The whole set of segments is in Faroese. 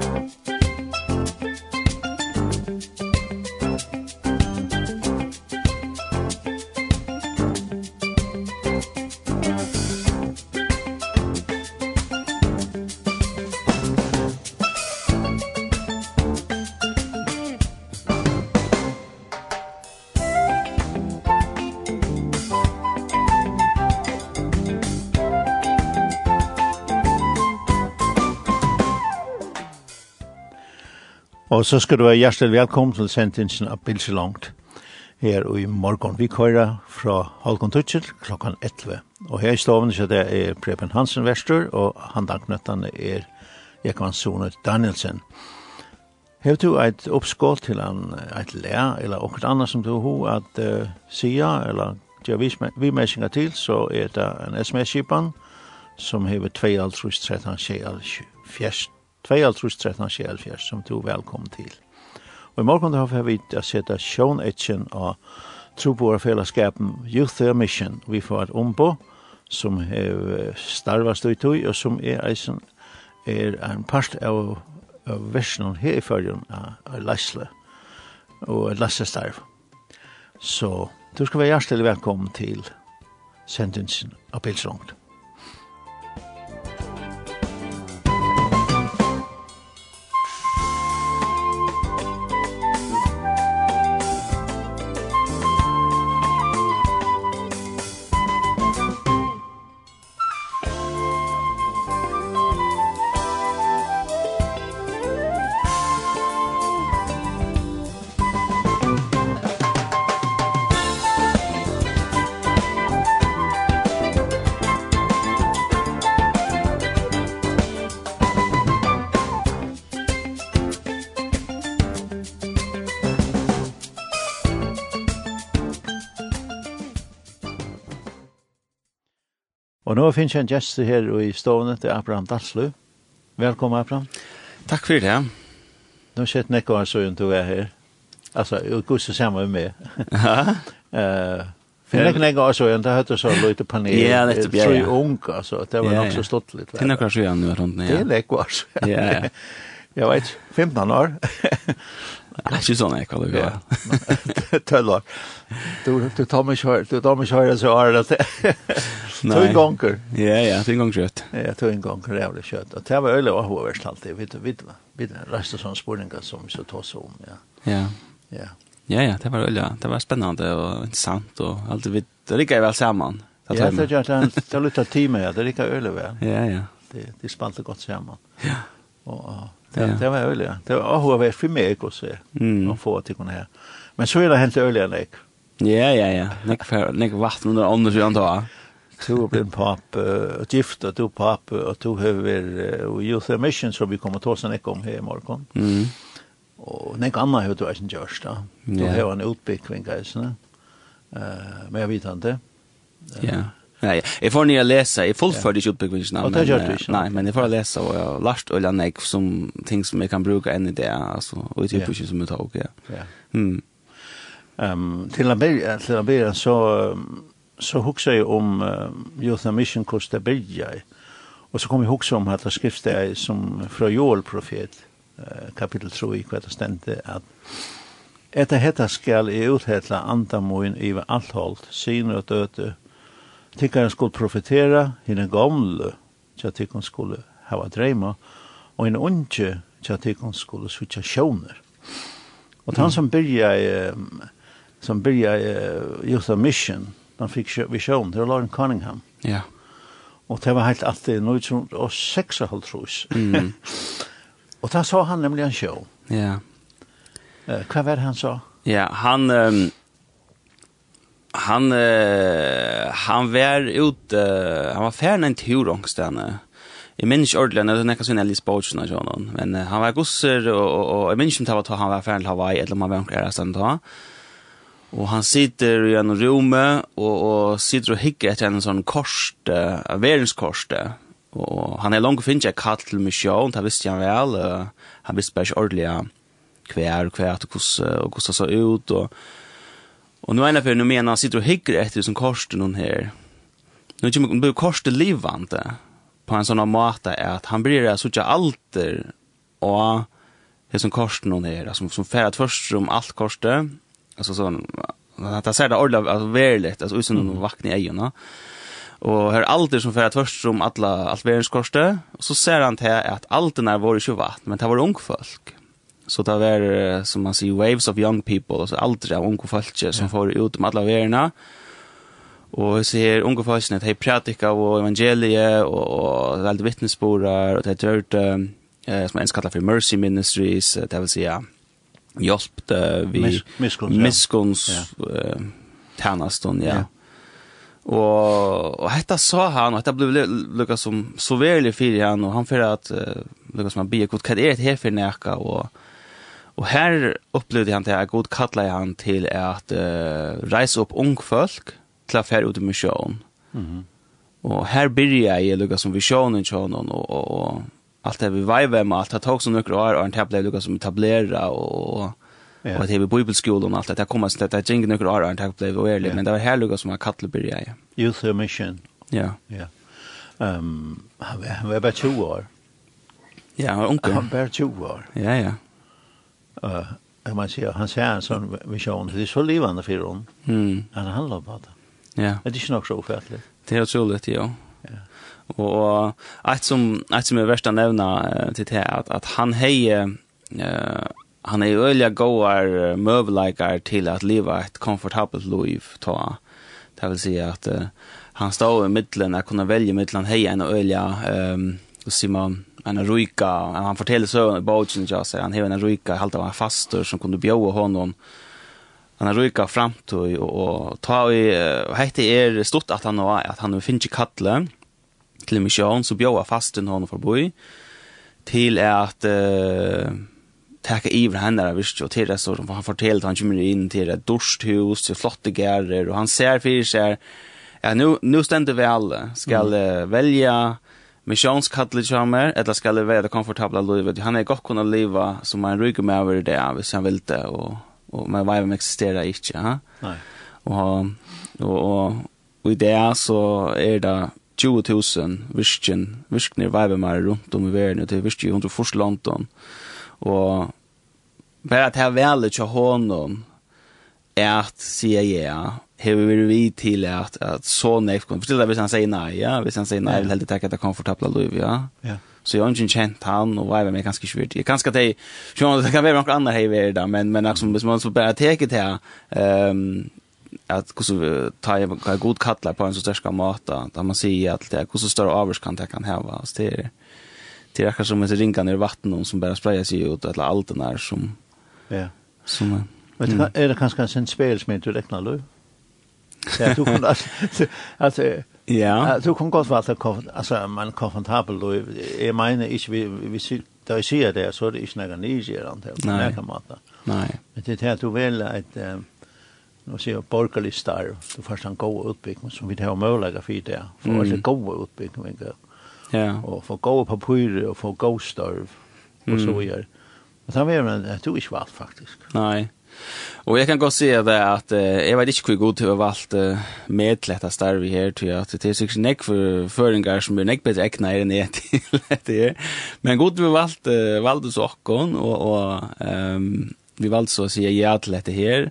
Musik Og så skal du være hjertelig velkommen til sendingen av Bilse Langt her i morgen. Vi kører fra Holgen Tutsel klokken 11. Og her i stoven så det er Preben Hansen Vester, og han danknøttene er Jekvann Sone Danielsen. Hev du et oppskål til en, et lær, eller noe annet som du har at uh, sier, eller gjør vi, vi til, så er det en sms-kipan som hever 2 13 6 4 2.13.74 som du er velkommen til. Og i morgen har vi å sette sjånetjen av tro på våre fellesskapen Youth Their Mission vi får et ombå som er starvast i og som er eisen er en part av, av versjonen her i følgen av, av Lesle og Lesle starv. Så du skal være hjertelig velkommen til sentensen av Pilsrongt. så finns jag en gjest her i stående til Abraham Dalslu. Velkommen, Abraham. Takk for det. Nå Nu sett nekko han så inte är her. Altså, jag går så sammen med. meg. Ja. uh, Eh, Finna kan jag också det hade så lite panel. Ja, det är så ung altså. Det var nog så stort lite. Finna kan ju nu runt ner. Det är det kvar. Ja. ja. Jeg vet 15 år. Det er Ikke sånn jeg kaller det. Tøller. Du tar meg kjørt, du tar meg kjørt, så har det. Tog en gånger. Ja, ja, tog en gånger kött. Ja, tog en gånger jävla kött. Och det var öle och hoverst alltid. Vet du, vet du, vet du, rasta sån spårningar som så tas om, ja. Ja. Ja. Ja, ja, det var öle. Det var spännande och intressant och allt vi det gick väl samman. Ja, det gör det. Det lutar timme, ja, det gick öle väl. Ja, ja. Det det spant gott samman. Ja. Och det det var öle. Det var hoverst för mig också. Mm. Och få till kunna här. Men så är det helt öle nek. Ja, ja, ja. Nek för nek vatten under andra sidan då. Du har blivit pappa och gift er to og du har vært uh, youth mission som vi kommer til å snakke om her i morgen. Mm. Og nek anna har du ikke inte da. Du Då har en utbyggning guys, Uh, men jeg vet han det. Ja. Nej, jeg får ni läsa. Jag fullför det utbyggningsnamn. Men, det Nei, men jeg får lese, og jeg har lært och jag som ting som jeg kan bruke enn i det. altså, og det är precis som jeg tog. Ja. ja. Mm. Um, til å börja, till att börja så um, så husker jeg om uh, Youth and Mission Kosta Bergjai. Og så kom jeg husker om at det skriftet er som fra Joel profet, uh, kapitel 3, i hva det stendte, at Etta hetta skal i uthetla andamoin i alt holdt, syner og døte, tikkaren skulle profetera, henne gamle, tja tikkaren skulle hava dreima, og henne unge, tja tikkaren skulle sutja sjoner. Og han som byrja, um, som byrja uh, Youth and Mission, man fikk visjon, det var Lauren Cunningham. Ja. Og det var helt alltid noe som, og seks og halv trus. Mm. og da sa han nemlig en show. Ja. Uh, hva var det han sa? Ja, han... Um, han uh, han var ut uh, han var färden en tur ångstane. Jeg minns ikke ordentlig, det är nästan en Alice Boach og sånn, Men uh, han var gosser og, og, og jeg minns ikke om det var han var färden til Hawaii eller om han var omkring resten då. Og han sitter i en rume og, og sitter og hikker etter en sånn korste, en verenskorsste. Og han er langt finnes jeg ikke kall til misjon, det visste han vel. Han visste bare ikke ordentlig hver og hver og hvordan det så ut. Og, og nå er det for noe mener han sitter og hikker etter sånn korste noen her. Nå blir korste livvante på en sånn måte at han blir så ikke alter og det som korste noen her, som, som færer først om alt korste, alltså så att säga det ordla alltså väldigt alltså utan någon vakna i ögonen. Och hör alltid som för att först som alla allt världens korste och så ser han till att allt när var ju vatten men det var ung folk. Så det var som man säger waves of young people alltså allt det unga folk som får ut med alla världarna. Och så ser unga folk att de predikar och evangeliet och väldigt vittnesbörd och det är dörrt eh, som ens kallar för mercy ministries det vill säga hjelp vi Mis miskunns, ja. miskunns ja. Ja. Och och detta sa han att det blev Lucas som så väl för han och han för att uh, Lucas man be god kadet här för näka och och här upplevde han det at god kallar han till att uh, resa upp ung folk til å fære ut i mission. Mhm. Og och här jeg jag Lucas som visionen til och och, och allt det vi vive med allt det tog som några år och en tablet Lucas som etablera och Ja. Och det är bibelskolan och allt det Det kommer att det är ingen några år antagligen blev och ärligt men det var här Lucas som har kallat börja. Youth mission. Ja. Ja. Ehm han var bara 20 år. Ja, han var onkel. Han var 20 år. Ja, ja. Eh, uh, man ser han ser en sån vision det är så livande för honom. Mm. Han handlar på det. Ja. Det är inte nog så ofattligt. Det är otroligt, ja. Och ett som ett som är värst att nämna till det att att han hejer uh, han är ju gåar goar til at att leva ett komfortabelt liv ta. Det vill säga att uh, han står i middelen, jeg kunna välja mellan heja en øyelig, ehm um, sier man, en ruika han forteller så i bogen jag säger han har en ruika helt av en fastor som kunde bjóa honom han har ruika framtøy og, og ta i uh, hette er stort at han att han finner kalle til mission så bjóa fasten hon förbi till at uh, tacka iver henne där visst og till det så han fortällde han kommer in till et dorsthus til flotte gærer och han ser för sig ja nu nu ständer vi alle. Ska mm. velja missionskattlet kommer eller ska det vara det komfortabla livet han är gott kunna leva som en rygg med över det av han vil det och och men vad existerar inte ja nej og, och och, och i det så är det 20.000 virkjen, virkner veibemar rundt om i verden, det er virkje i 100 fors London. Og bare at jeg velger til hånden er at sier ja, har vi vi til at, at så nek kunne forstille hvis han sier nei, ja, hvis han sier nei, jeg vil heldig takke at jeg komfortabla liv, ja. ja. Så jag har inte känt han, och vad är var ganska svårt. Jag kanske det, så det kan vara noen andre här i det, men, men liksom, hvis man så bara bare det här ehm att hur så ta kan god kalla på en så starka mata där man ser att det hur så större avskan det kan ha så det är det är som ett ringa ner vatten som bara sprayar sig ut eller allt den här som ja som Men mm. är det kanske en spel som inte räknar då Ja, du kan alltså ja, du kan gott vara altså, man komfortabel då Jeg mener ikke, vi vi da jeg sier det, så er det ikke noe nye gjerne til, på noen måte. Nei. Men det er til at du vel et, nå sier jeg borgerlig starv då først en god utbygging som vi har mulighet for det for mm. att gode utbyggnad ja Og få gode papper og få god starv och så vidare men han är men at du ikke valgt faktisk. nej Og jeg kan godt si det at eh, jeg vet ikke hvor god til å valgte eh, medletta starvi her, til at det er sikkert nek for føringar som er nek bedre ekna her enn jeg til dette her. Men god til å valgte, valgte så okkon, og, og um, vi valgte så å si ja til dette her.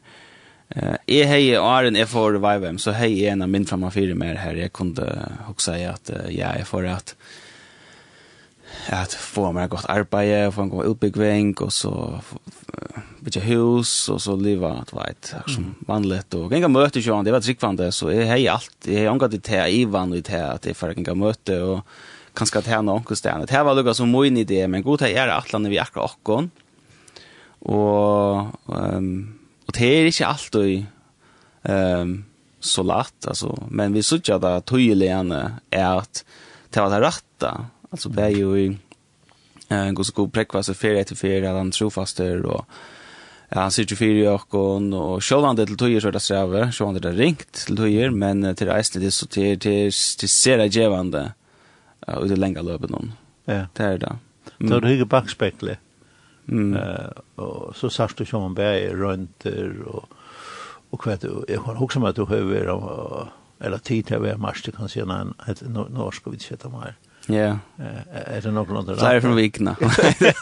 Eh, jeg hei Arjen er for Vivem, så hei jeg en av min framme fire mer her. Jeg kunne også si at ja, jeg får at at få meg godt arbeid, få en god utbyggving, og så bytja hus, og så liva, at veit, som vanligt, og genga møte sjåan, det var tryggvande, så jeg hei alt, jeg har omgatt i te, i vann i at jeg får genga møte, og kanskje til noen stedene. Det var lukka som min idé, men god hei er atlandet vi akkurat okkon, og um, og det er ikke alltid ehm um, så lätt altså. men vi såg att det tydligen är att det var det rette. Altså, det är ju eh går så god prekva så ferie etter ferie, at han trofaster og ja, han sitter för i ökon och självan det till tøyer så er det sträver självan det er ringt til tøyer men till resten det så til, til, til ser det gjevende uh, ut i länga løpet noen. Ja. Det er det. Då du hygge backspeklet. Mm. Eh och så särskilt du som bär runt och och kvätt jag har också med att över eller tid till vi mars det kan se en ett norsk vi sätta mer. Ja. Är det någon annan? Nej. från Vikna. Nej.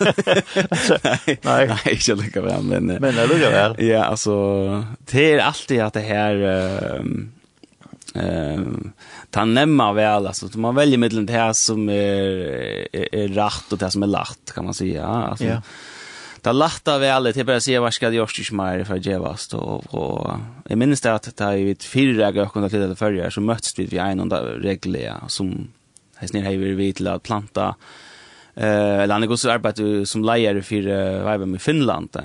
Nej, inte lika väl men. Men det lukar väl. Ja, alltså det är alltid att det här ehm ehm ta nämma väl alltså man väljer mellan det här som är är, är rätt och det här som är lätt kan man säga alltså ja. Det lätta väl det bara se vad ska det görs inte mer för Jevas då och jag minns det att det är ju ett fyra gånger till det förra så möttes vi vid en och regler som häsnir har vi till att planta eh eller han går så arbete som lejare för vad med Finland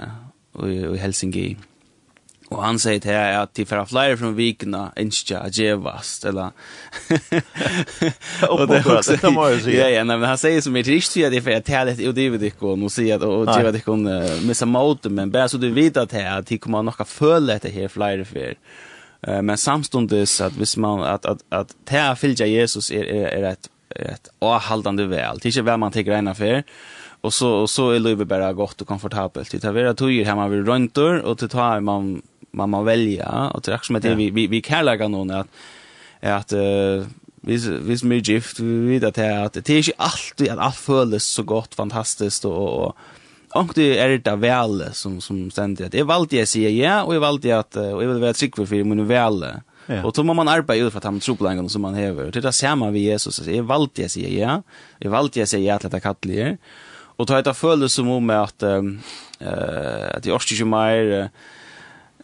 och i Helsinki. Og han sier til jeg at de fra flere fra vikene ikke er djevast, eller... og det er også... Det må jeg si. Ja, ja, men han sier som er det at jeg får tale til Odivedikken og sier at Odivedikken missa mot men bare så du vet at jeg at de kommer nok å føle här her flere for. Men samstundes at hvis man, at, at, at det å fylge Jesus er, er, er et, et avhaldende vel, det er ikke hva man tenker ena for, Og så, og så er livet bare godt og komfortabelt. Det er vera tøyer her man vil och og det tar man man må välja och det är som att vi vi vi kallar kan någon att att vi vi som gift vi vet att det är ikke alltid att alt føles så gott fantastiskt och och og det är det väl som som stender. att jag valde jag säger ja och jag at att och jag vill vara trygg för för min väl. Ja. Och då må man arbeta för att han tror på den som man häver. Det där ser man vid Jesus. Jag valgte jag säger ja. Jag valgte jag säger ja til dette kattelige. Och då det føles som om att eh att jag orkar ju mer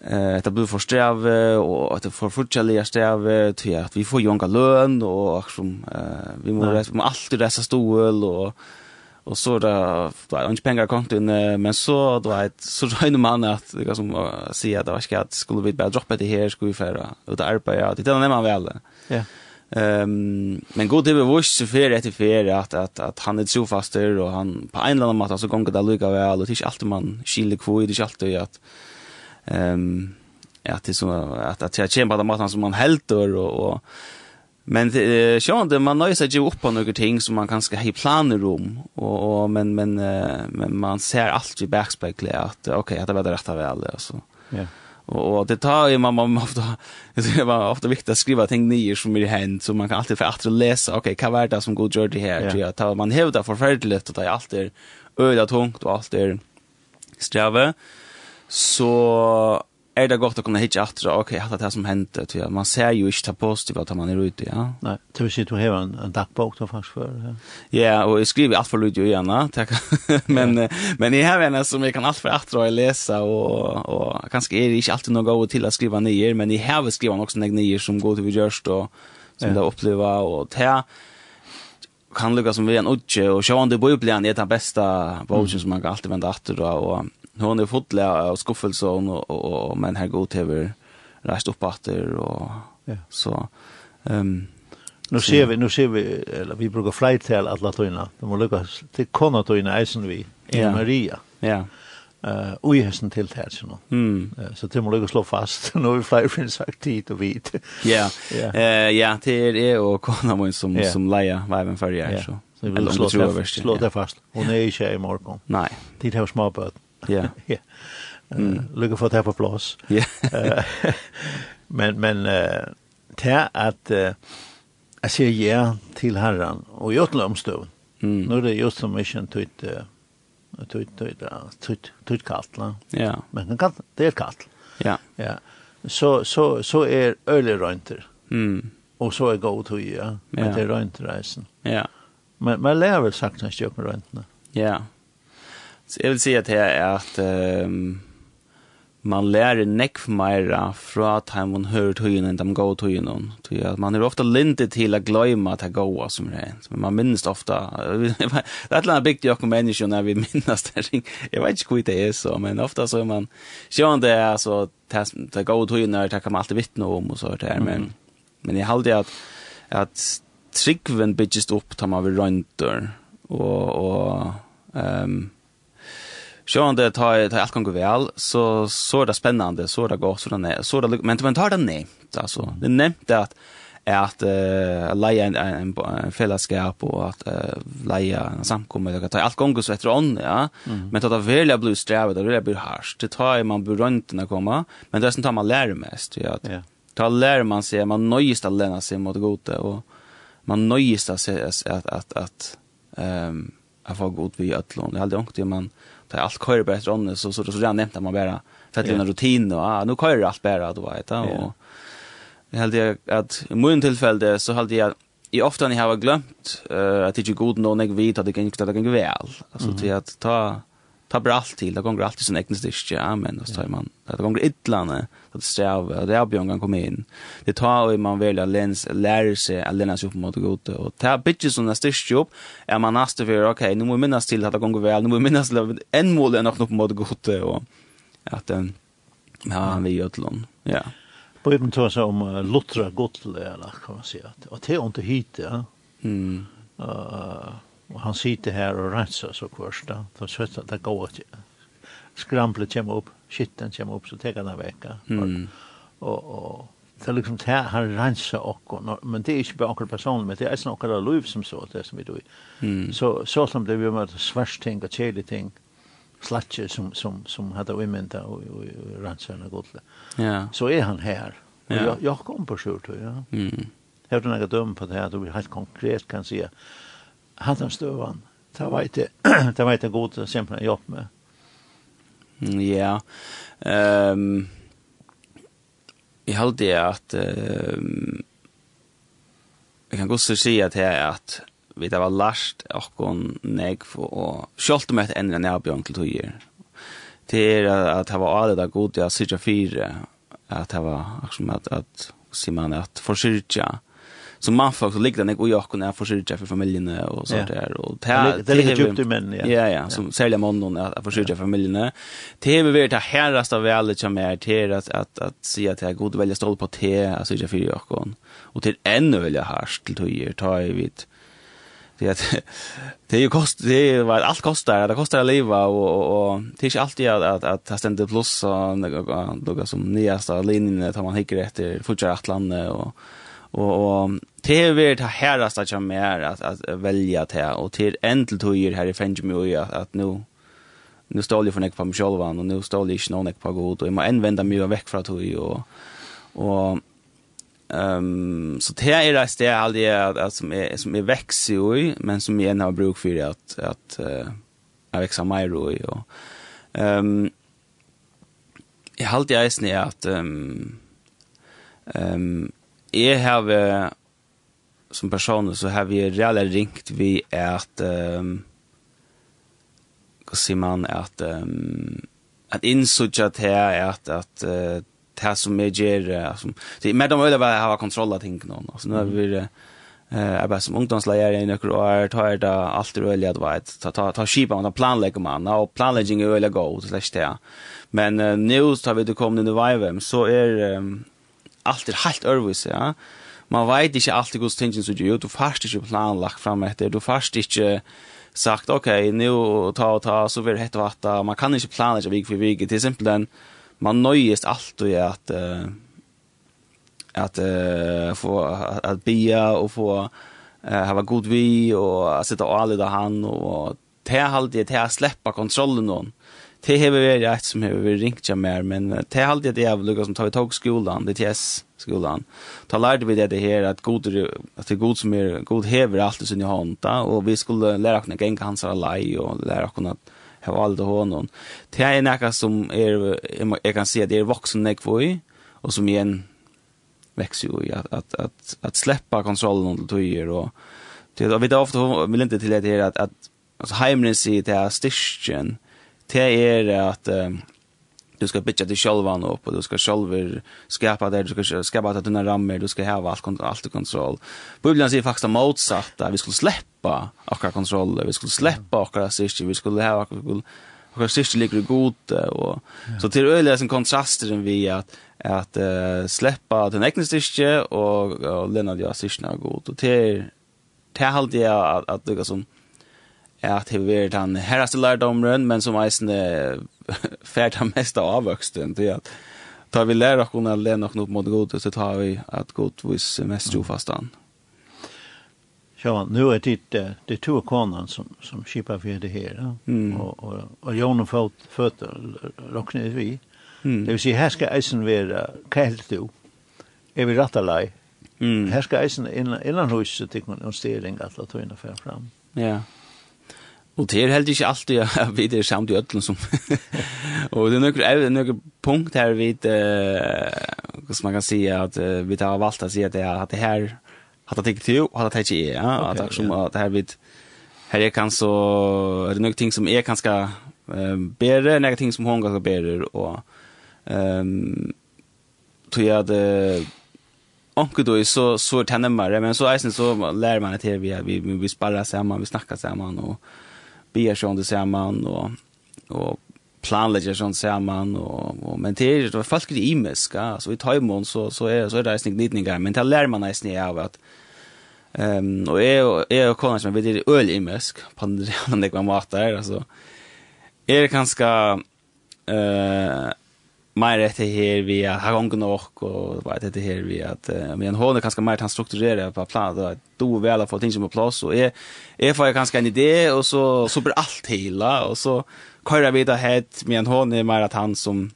Eh det blir för sträv och att det får fortsätta sträv till att vi får jonga lön och som eh vi måste må alltid dessa stol och och så där då är inte pengar konto men så då är så rena man att det som säger att det var skatt skulle vi bara droppa det här skulle vi föra och det arbeta det är man väl. Ja. Ehm men god det bevis för det för att att att han är så faster och han på en eller annan måte så gånger det lukar väl och det är inte alltid man skiljer kvoi det är inte alltid att ehm att det så att att jag kämpar på maten som man helter och och men eh sjön man nöjer sig ju upp på några ting som man kanske har planer om och och men men men man ser allt i backspegeln att okej okay, att det var det rätta väl alltså. Ja. Och, och det tar ju man man ofta det var ofta viktigt att skriva ting ner som är hänt så man kan alltid för att läsa okej okay, vad är det som går gör det här ja. tar man hävdar förfärligt och det är alltid öda tungt och allt är sträva så är det gott att kunna hitta att okej, okay, det som hände till man ser ju inte positivt att man är ute, ja. Nej, det vill säga att du har en, en dagbok då faktiskt för. Ja, ja och jag skriver allt för lite gärna, tack. men ja. men jag har en som jag kan allt för att dra och läsa och och kanske är det inte alltid något god till att skriva ner, men jag har skrivit också några ner som går till vi görs då som ja. det uppleva och det kan lukka som vi en utje, og sjåan det bøyblean är den bästa bogen som man kan alltid vända då og hon är fotla av skuffelse och, och, och men här går till rest upp åter och ja. så ehm um, Nu ser vi, nu ser vi, eller vi brukar flyt till alla tøyna. De må lukka till kona tøyna eisen vi, i ja. Maria. Ja. Uh, og i hesten til nu mm. uh, så det må lukka slå fast. nu vi flyt finnes sagt tid og vit. Ja, ja, det er jeg och kona min som, ja. som leia för fyrir jag så. Så vi vil slå, slå, det fast. Hon er ikke i morgon. Nei. Tid har små småbøten. Ja. ja. Uh, Lykke for at have på plads. Ja. men men uh, det at uh, jeg sier ja til herren og gjør til omstøven. Mm. Nå er det just som ikke en tøyt tøyt tøyt tøyt tøyt kattel. Ja. Men kan det er kalt. Ja. Ja. Så så så er øle rønter. Mm. Og så er god tøy ja. Men det er rønter reisen. Ja. Men man lærer vel sagt når jeg kjøper røntene. Ja. Så jag vill säga att det är att um, man lär nekv meira fra at man hører tøyen enn de gode tøyen. Man er ofte lindet til å glemme at det gode som det er. Men man minnes ofte, det er et eller annet bygd i oss mennesker når vi minnes det. Jeg vet ikke hva det er så, men ofte så er man sjøen det, er altså, det gode tøyen er det kan man alltid vittne om og så det her. Men, men jeg halde at, at tryggven bygges opp tar man ved rønter og, og um, Så om det tar, tar alt ganger vel, så, så er det spennende, så er det godt, så er det är så er det, men man tar det nevnt, altså. Det nevnte at, at uh, leie en, en, en fellesskap og at uh, leie en samkommet, det tar alt ganger så etter ånd, ja. Mm. Men det er veldig blir strevet, det er veldig blir harsht, det tar man blir røntene komme, men det er sånn tar man lærer mest, ja. Yeah. ta lär man sig man nöjst att lära sig mot gode, och man nöjst att se att att att ehm um, jeg får god vi i øtlån. Det hade aldri ångt, man, det allt kör bättre än ånden så så så jag nämnde man bara för att det är en rutin och ah, nu kör allt bättre då vet jag och jag hade att i mun tillfälle så hade jag i ofta ni har glömt uh, att det är god nog jag vet att det kan inte det kan väl alltså till att ta ta bra allt till, det går alltid sån egen styrke, ja, men så tar man, det går yttlande, att sträva, det är björn kan komma in. Det tar ju man väljer läns, lära sig att lära sig upp mot gott och ta bitches såna styrke upp, är man nästa för, okej, nu måste minnas till att det går väl, nu måste minnas en mål är nog upp mot gott och att, den ja, han vill till ja. Bibeln tar sig om uh, Lutra Gottler, kan man säga, och det är inte hit, ja. Mm. Uh, Og han sitter her og renser så kvørst da. Da søtta det går ikke. Skramplet kommer opp, skitten kommer opp, så tar han vekk. Mm. Og, og, det er liksom det han renser okkur, men det er ikke bare okkur personlig, men det er sånn okkur liv som så, det som vi do. Mm. Så, så som det vi møter svært ting og kjedelig ting, slatje som, som, som hadde vimenta og, og, og rensar henne godle. Ja. Så er han her. Ja. Jeg, jeg kom på sjur, ja. Mm. Har du några dømme på det här du er helt konkret kan säga hatt støvan. Det var inte, det var ikke god til simpelthen jobb med. Ja. Um, jeg halte det at um, jeg kan godt si at är at vi det var last akkon neg for å skjolte meg en endre nærabjørn til. Det er at det var alle det gode, at syrja fire, at det var akkurat at, at sier man at forsyrja, som man folk så ligger den och jag kunde försörja för familjen och så där och det ligger djupt i män ja. Ja ja, som säljer mannen att försörja familjen. Det är väl det härast av allt som är till att att att se att jag god välja stol på te alltså jag för jag kon. Och till ännu vill jag härst till tojer ta i vid det att det är ju kost det är vad allt kostar det kostar att leva och och det är inte alltid att att att ta ständigt plus och några som nyaste linjen tar man hickar efter fortsätter att landa och Och och det är väl det här som jag mer att att välja det och till ändel tog ju här i French Mui att nu nu står det för näck på mig själv och nu står det inte någon på god och jag må vända mig veck från tog och och Ehm um, så det är det där all det att som är som är växer ju men som igen har bruk för att att uh, jag växer mer i och ehm jag har alltid är att ehm um, ehm um, jeg har som person så har vi reale ringt vi at um, hva sier man at um, at innsutja til at at uh, det som jeg gjør som, det, er mer de øyne var ha kontroll av ting nå altså, nå har vi uh, arbeid som ungdomsleier i nøkker år tar det alt er øyne at vet ta, ta, ta skipa man, planlegger man og planlegging er øyne god men uh, nå tar vi det kommende i Vivem så er um, allt er helt ørvis, ja. Man veit ikkje alltid hvordan tingene som gjør, du fast ikkje planlagt fram etter, du fast ikkje sagt, ok, nu ta og ta, så vill det hette vatta, man kan ikkje planlegge vik for vik, til simpelthen, man nøyest alltid at, uh, at, uh, få, at, at bia og få, uh, hava god vi, og sitta og alida han, og til halt til å sleppa kontrollen noen, det har vi rätt som har vi ringt jag mer men det er alltid det jeg vil lukke som tar vi tog skolan det yes skolan ta lärde vi det det här att god att det god som är god häver allt i har hand och vi skulle lära kunna gänga hans alla och lära kunna ha allt honom det är något som är jag kan se det är vuxen jag får och som igen växer ju att att att att släppa kontrollen under tyger och det vi då ofta vill inte till det här att att alltså hemmen ser det här styrken det er at um, du ska bitcha dig självan upp och du ska själv skapa det du ska skapa att dina rammer du ska ha allt allt i kontroll. Bibeln säger faktiskt motsatt att vi skulle släppa akkurat kontroll vi skulle släppa akkurat sist vi skulle ha och sist ligger god och så till öliga som kontrasten vi att att uh, släppa den egna styrke och, och lämna det sista god och till till halt det att, att, att, att, att, att, att, att, att at det var den herraste lærdomren, men som eisende fært den meste avvøksten til at tar vi lærer oss å lene oss opp mot god, så tar vi at god vis mest trofast an. Ja, nu är det det två konan som som skipar för det här mm. och och och Jon och fot fötter rocknar vi. Mm. Det vill säga här ska isen vara kallt då. Är vi rätta lei? Mm. Här ska isen innan huset tycker man en stering att ta in och fram. Ja. Og det er heller ikke alltid at vi er samt i ødelen som... og det er noen, er noen punkt her vi, uh, hvordan man kan si, at uh, vi har valgt å si at det, er at det her, at det ikke til, og at det ikke er, ja. Okay, at, det, som, at det her vi, her er kan så, er det noen ting som er kanskje uh, bedre, noen ting som hun kanskje bedre, og... Um, tror jeg at Uh, onkel då så så tänner tänder men så är så lär man det här vi vi vi sparar samman vi snackar samman och vi är sån det samman och och planlägger sån samman och, och men det är det fast det imiska. Så i tajmon så så är så är det inte nitningar men det lär man nästan av att ehm och är är och konar som vi det öl imisk på den där man där alltså. Är det ganska eh mer etter her vi har hangen nok, og vet etter her vi at, men hon er kanskje mer til han strukturerer på plan, da du vel har få ting som er plass, og jeg, jeg får kanskje en idé, og så, så blir alt hela, og så kører vi da het, men hon er mer at han som,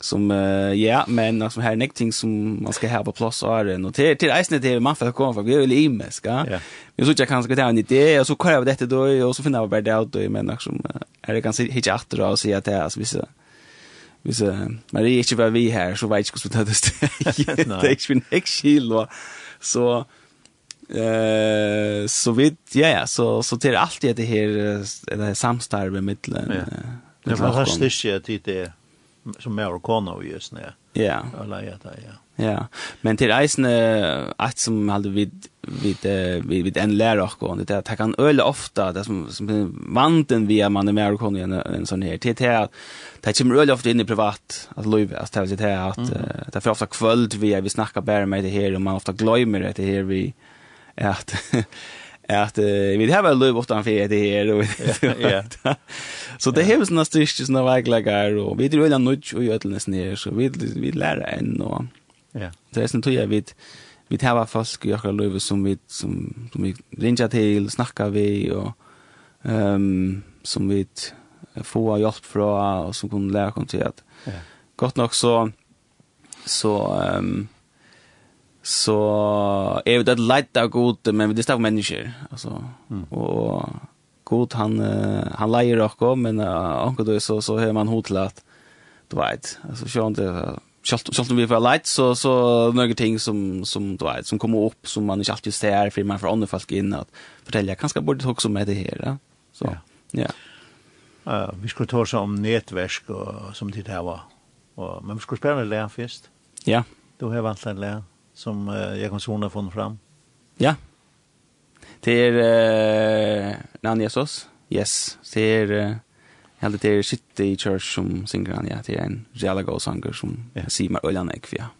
som uh, ja, men som här är ting som man ska ha på plats och är och till till isen det man får komma för vi vill in med ska. Ja. Men så jag kanske ta en idé och så kör jag detta då och så finner jag bara det ut då men liksom är det kanske hit åter och se att det alltså vissa Hvis uh, Marie ikke var vi her, så vet jeg ikke hvordan det er. Det er ikke min ekskil. Så, eh så vid ja ja så så till allt det här det här samstarvet med ja. det var fantastiskt att det som mer och kona just nu. Ja. Eller ja, ja. Ja. Men til reisende, att som hadde vid vid vid vid en lärare och det. Att kan öle ofta det som som vanten vi är man är mer och kan en sån här TT det kommer öle ofta in i privat att lova att det här att det för ofta kväll vi vi snackar bara med det här och man ofta glömmer det här vi att att vi har väl lov utan för det här och ja så det här är såna stycken såna vägläggar och vi tror väl något och göttelnes ner så vi vi lär en och ja. det är sen tror jag vid vi tar folk i akkurat løyve som vi, som, som vi ringer til, snakker vi, og um, som vi får hjelp fra, og som kunne lære oss til at ja. godt nok så, så, um, så er det leit av god, men det er stav mennesker, altså, mm. og god, han, han leier dere, men uh, akkurat du så, så har man hod til at, du vet, altså, sjøen det, at, Sjalt om vi får light så så några ting som som du vet som kommer upp som man inte alltid ser för man får andra folk in att fortälja kanske borde också med det här. Ja? Så ja. ja. Uh, vi skulle ta oss om nätverk och som det här var. Och, men vi skulle spela med läraren först. Ja. Du har vant en lärare som uh, jag kan såna från fram. Ja. Det är uh, Nanjasos. Yes. Det är uh, Jag det är City church som synger han ja det är en jävla god sånger som simmar ölan ekvia.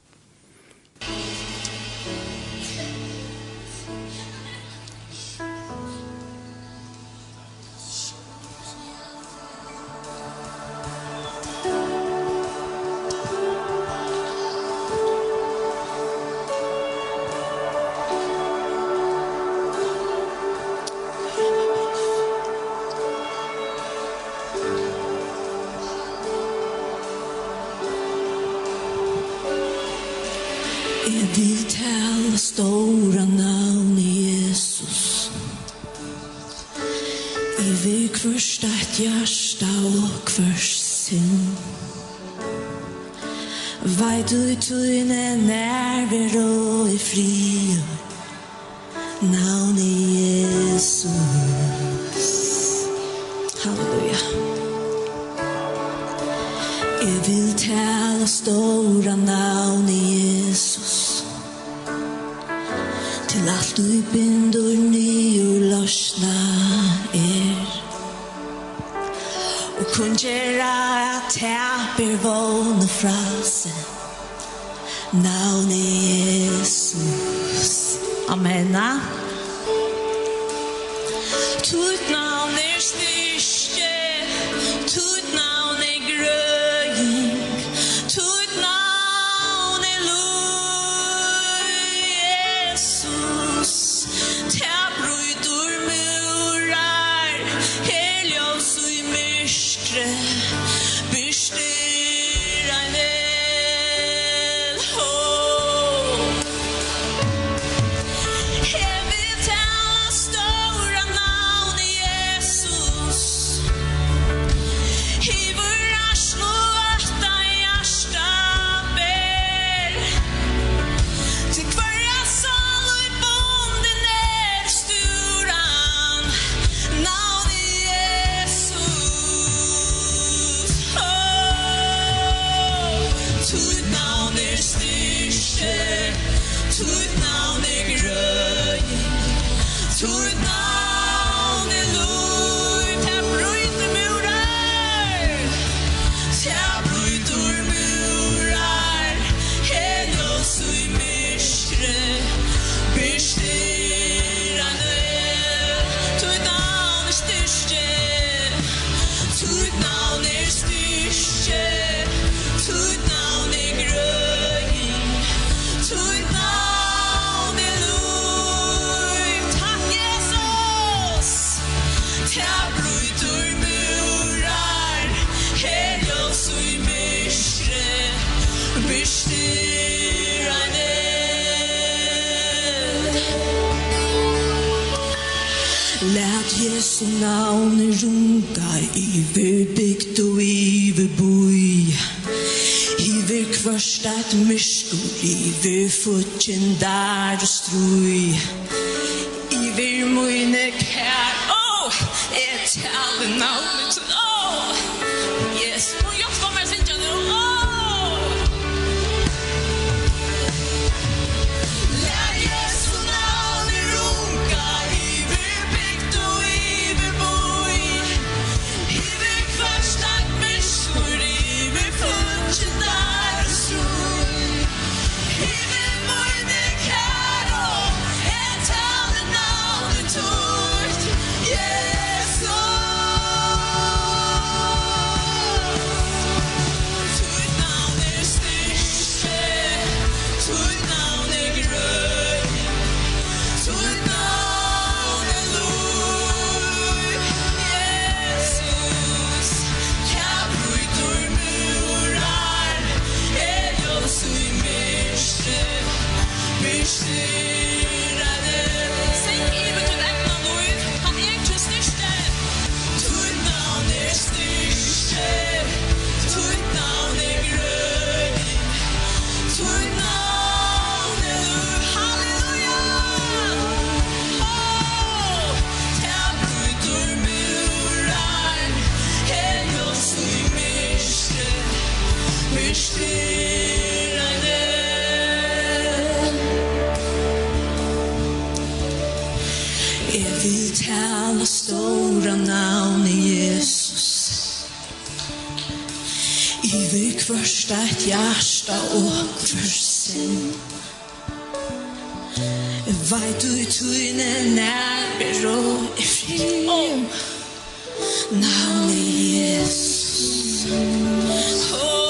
misto live fucindar alla stora navn i Jesus. I vi kvørsta et hjärsta og kvør sin Veit du i tøyne nær og i fri Navn i Jesus. Oh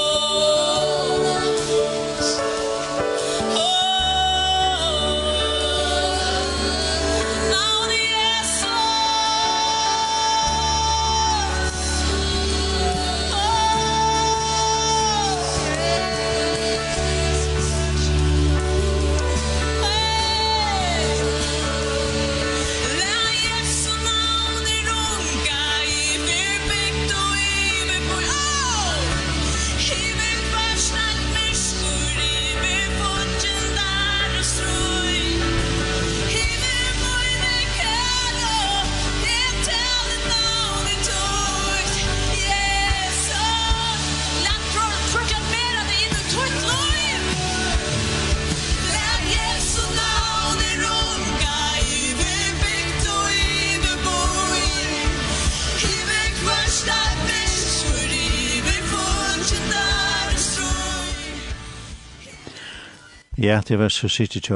at det var så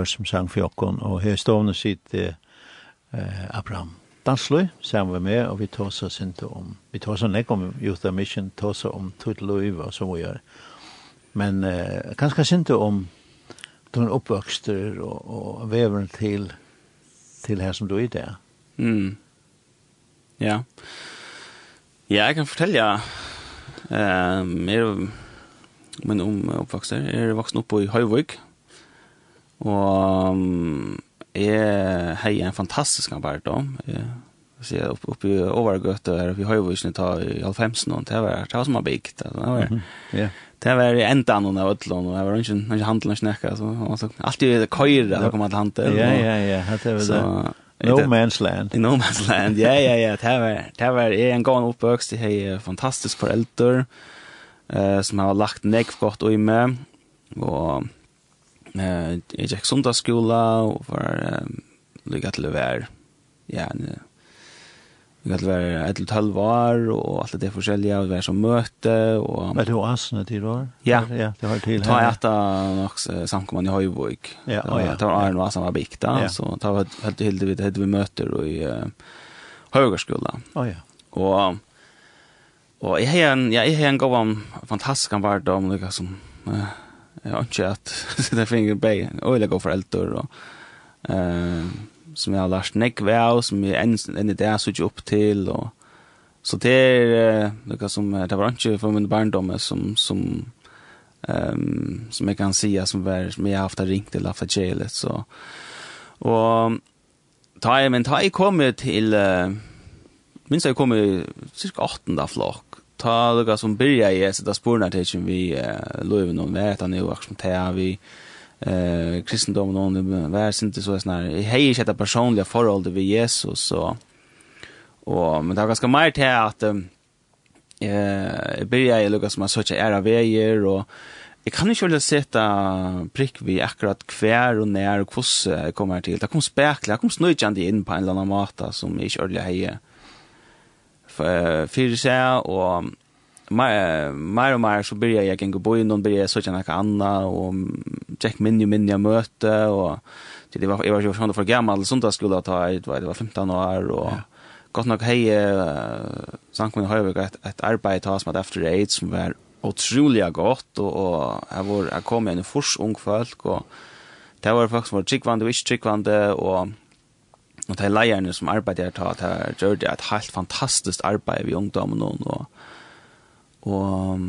som sang for jokken, og her stående sitt eh, Abraham Dansløy, sammen med meg, og vi tar oss ikke om, vi tar oss ikke om Youth of Mission, tar oss om Tuttløyv og så må gjøre. Men eh, kanskje ikke om de oppvøkster og, og veveren til, til her som du er der. Mm. Ja. Ja, jeg kan fortelle, eh, mer men om oppvokster. Jeg er voksen opp i Høyvøk, Og um, jeg har en fantastisk barndom. Jeg ser opp, opp i Overgøte her oppe i Høyvøysene ta i Alfhemsen, og det var det som var bygd. Det var, mm -hmm. yeah. det var enda noen av ødlån, og det var ikke ikke handel og snakka. Så, alltid er det køyre det kommer til handel. Ja, ja, ja, det var det. Så, No det, man's land. No man's land, ja, ja, ja. Det var, det var jeg en gang oppvøkst, jeg har fantastisk foreldre, eh, som har lagt nekv godt och i meg, og Eh, jeg gikk sundagsskola og var um, lykket til å være, ja, lykket til å være et eller tølv år og alt det forskjellige, og være som møte. Og, var det jo asene til år? Ja, ja det har til her. Ta etter nok samkommende i Høyvåg. Ja, det var, ja. Det var Arne Vasan var bygd da, ja. så ta var helt til vi, det vi møter i uh, Høyvågskola. Å oh, ja. Og, og jeg har en, ja, jeg har en god, fantastisk vardom, liksom, uh, Jag har inte att sätta finger på bägen. Och jag för eldor. Och, eh, som jag har lärt näck av, som jag än, än det det har upp till. Och, så det är eh, som, det var inte från min barndom som, som, ehm som jag kan säga som, var, som jag har haft ringt eller haft att Så. Och ta, men ta, kommer till, uh, minst jag kommer cirka 18 flok ta lukka som byrja i så da spurna til som vi uh, loven om vet han er jo akkurat til vi eh kristendomen og det var sinte så her. jeg har ikke et personlig forhold til Jesus og og men det var ganske mer til at um, eh jeg byrja i lukka som har søkja æra veier og Jeg kan ikke veldig sette prikk vi akkurat hver og nær og hvordan jeg kommer til. Det kom spekler, det kom snøytjende inn på en eller annen måte som jeg ikke ordentlig heier fyrir seg, og mer og mer så blir jeg gjennom boi, noen blir jeg søkja kjenner anna, og tjekk minni og minni møte, og det var, jeg var jo sånn for gammal sundagsskola ta, jeg var 15 år, og ja. godt nok hei, uh, Sankmin Høyvik, et, et arbeid ta som at After Eight, som var utrolig godt, og, og jeg, var, jeg kom igjen i fors ung folk, og det var folk som var tryggvande og ikke tryggvande, og og de leierne som arbeider her, de gjør det et helt fantastisk arbeid ved ungdommen og, og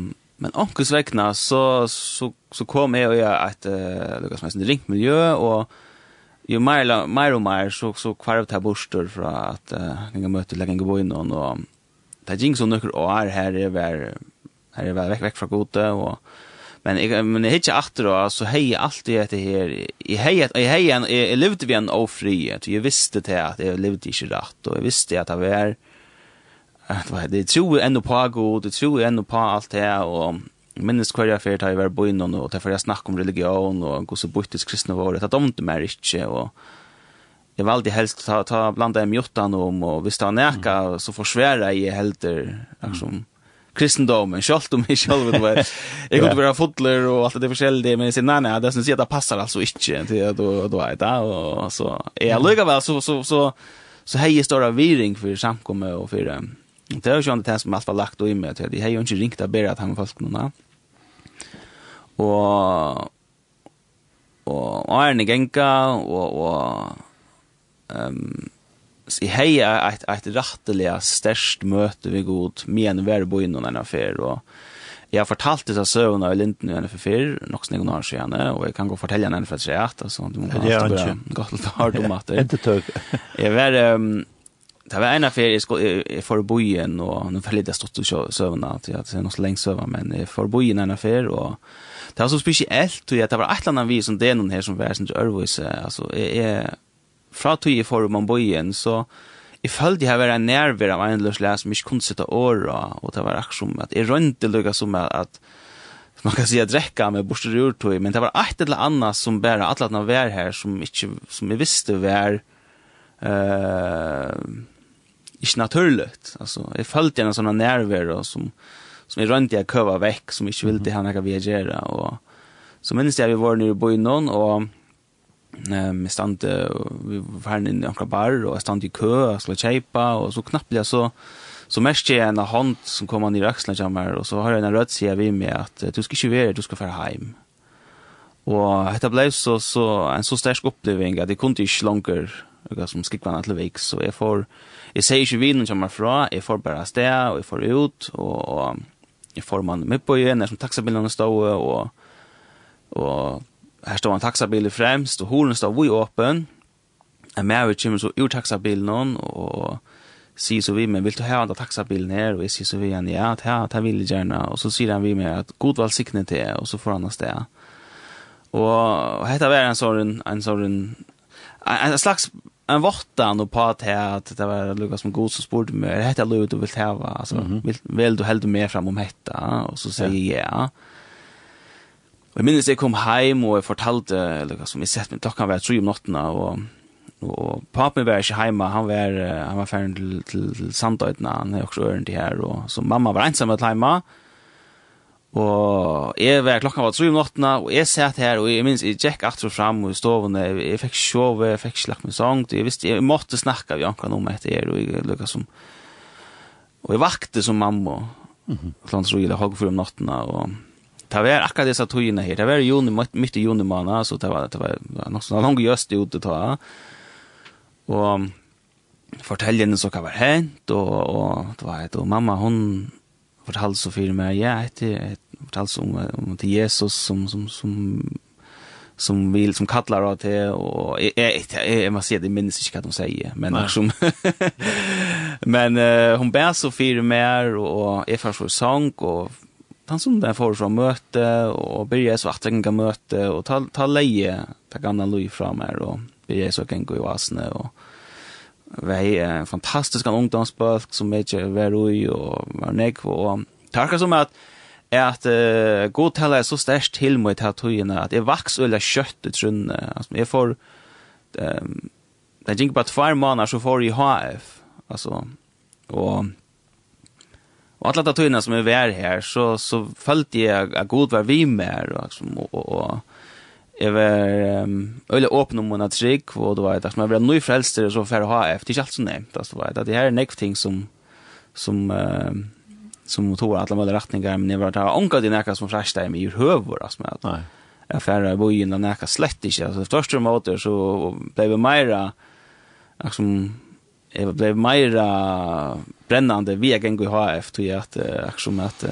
men onkels vegna så, så, så kom jeg og jeg et uh, det som helst ringt miljø og jo mer, mer og mer så, så kvarv det borster fra at uh, jeg møtte legge en gå inn og det er ikke så nøkker år her er vær her er vær vekk, vekk fra gode og Men jeg, men jag ikke åter og så hei hej allt det heter här. I hej i jeg, jeg levde vi en ofri. jeg visste til at jeg levde ikke rett og jeg visste at det var at det var det tror enda på god, det tror enda på alt det och minnes hver jeg fyrt har jeg vært bo innan och därför jag snackar om religion og gå så buttis kristna var det att de inte mer inte och jag valde helst ta ta blanda i mjottan om og hvis det var näka så försvära i helter liksom kristendomen, sjálft om mig sjálv det var. jeg kunne vara fotler och allt det forskjellige, det men jeg sier, nej nei, det syns att det passar alltså inte til at då då vet, det och så är jag vel, så, så så så så hej større viring för samkomme och för det. Det är ju inte det som alt var lagt och i med att det hej inte ringt att bedre at han fast og, Och och Arne Genka och och ehm i heja ett ett rättliga størst møte vi god men vi är bo innan en affär og jeg har fortalt det så söna i Linden nu för nok något noen några sen och jag kan gå fortelle den för sig at altså du måste bara gott att ha dem att inte tøk jeg var um, det var en affär i för bojen och nu för jeg stått og søvna til at det er noe så längs söva men jeg för bojen en affär og det var så spesielt og jag det var et eller annat vi som det er noen her som världens altså jeg, jeg fra tog i forum om bojen, så jeg følte jeg var en nerver av en løs les, som ikke kunne sitte året, og det var akkurat som at jeg rønte lukka som at, at man kan si at drekka med borster ur tog, men det var et eller annet som bare, at han var her, som, ikke, som jeg visste var uh, ikke naturligt. Altså, jeg følte en sånn nerver, og som, som jeg rønte jeg køva vekk, som ikke ville han ikke vil gjøre, og så minnes jeg vi var nere i byen, og Ehm jag stand vi var inne i några bar och jag stod i kö och skulle köpa och så knappt jag så så mest jag en hand som kommer ner i axlarna jag mer och så har jag en röd sida vid mig att du ska inte vara du ska fara hem. Och detta blev så så en så stark upplevelse att det kunde inte längre något som skickvarna till väg så jag får jag säger ju vinden kommer fra jag får bara stä och jag får ut och, och jag får man med på igen som taxabilarna står och och her står en taxabil fremst, og horen står vi åpen. Jeg med vi kommer så ur taxabilen, og sier så vi, men vil du ha den taxabilen her? Og jeg sier så vi igjen, ja, ta, ta vil jeg gjerne. Og så sier han vi med at god valgsikne til, og så får han av sted. Og dette var en sånn, en sånn, en, en slags en vottan och på att det var Lucas som god som spurte mig det heter Louis du vill ha alltså vill du helt med fram om hetta och så säger jag ja Og jeg minnes jeg kom heim og jeg fortalte, eller hva som jeg sett men klokka var tre om nottena, og, og papen var ikke heima, han var, han var ferdig til, til, til samtøytene, han er også øren til her, og så mamma var ensam med heima, og jeg var klokka var tre om nottena, og jeg satt her, og jeg minnes jeg gikk atro fram og i stovene, jeg, jeg fikk sjove, jeg fikk slagt min sang, jeg visste, jeg måtte snakka vi anka om etter her, og jeg lukka som, og jeg vakte som mamma, mm -hmm. klant så jeg hogg for om nottena, og det var akkurat dessa tøyene her. Det var i juni, midt i juni måned, så det var, det var, det var nok sånn langt gjøst ute ta. Og fortelle henne så hva var hent, og, og det var et, og mamma, hun fortalte så for meg, ja, etter, fortalte om, om til Jesus som, som, som, som vill som kallar åt det och jag jag jag måste säga det minns inte vad de säger men som men uh, hon bär så för mer och är för så sång och han som den får fra møte, og blir jeg svartrenga møte, og ta, ta leie, ta gamla lui fra meg, og blir jeg så gå i vasene, og vi er en fantastisk ungdomsbølg som vi ikke var ui, og var nek, og takk som at er at uh, god tala er så størst til meg til tøyene, at jeg vaks øyla kjøtt i trunne, altså jeg får, um, det er ikke bare tvær måneder så får jeg HF, altså, og Og alle de tøyene som er vær her, så så følte jeg at god var vi med och liksom og, og jeg var um, öle åpen om mina trygg, og det var et, att man var ny frälster så för HF det ikke alt så nevnt, altså, det var det det här är nästa ting som som uh, som tog alla möjliga riktningar men det var det anka det näka som fräschta i huvor alltså med att nej affärer i bojen där näka slett inte alltså första motor så blev det mera liksom jag blev mera brännande via Gengo HF tror jag att aktion att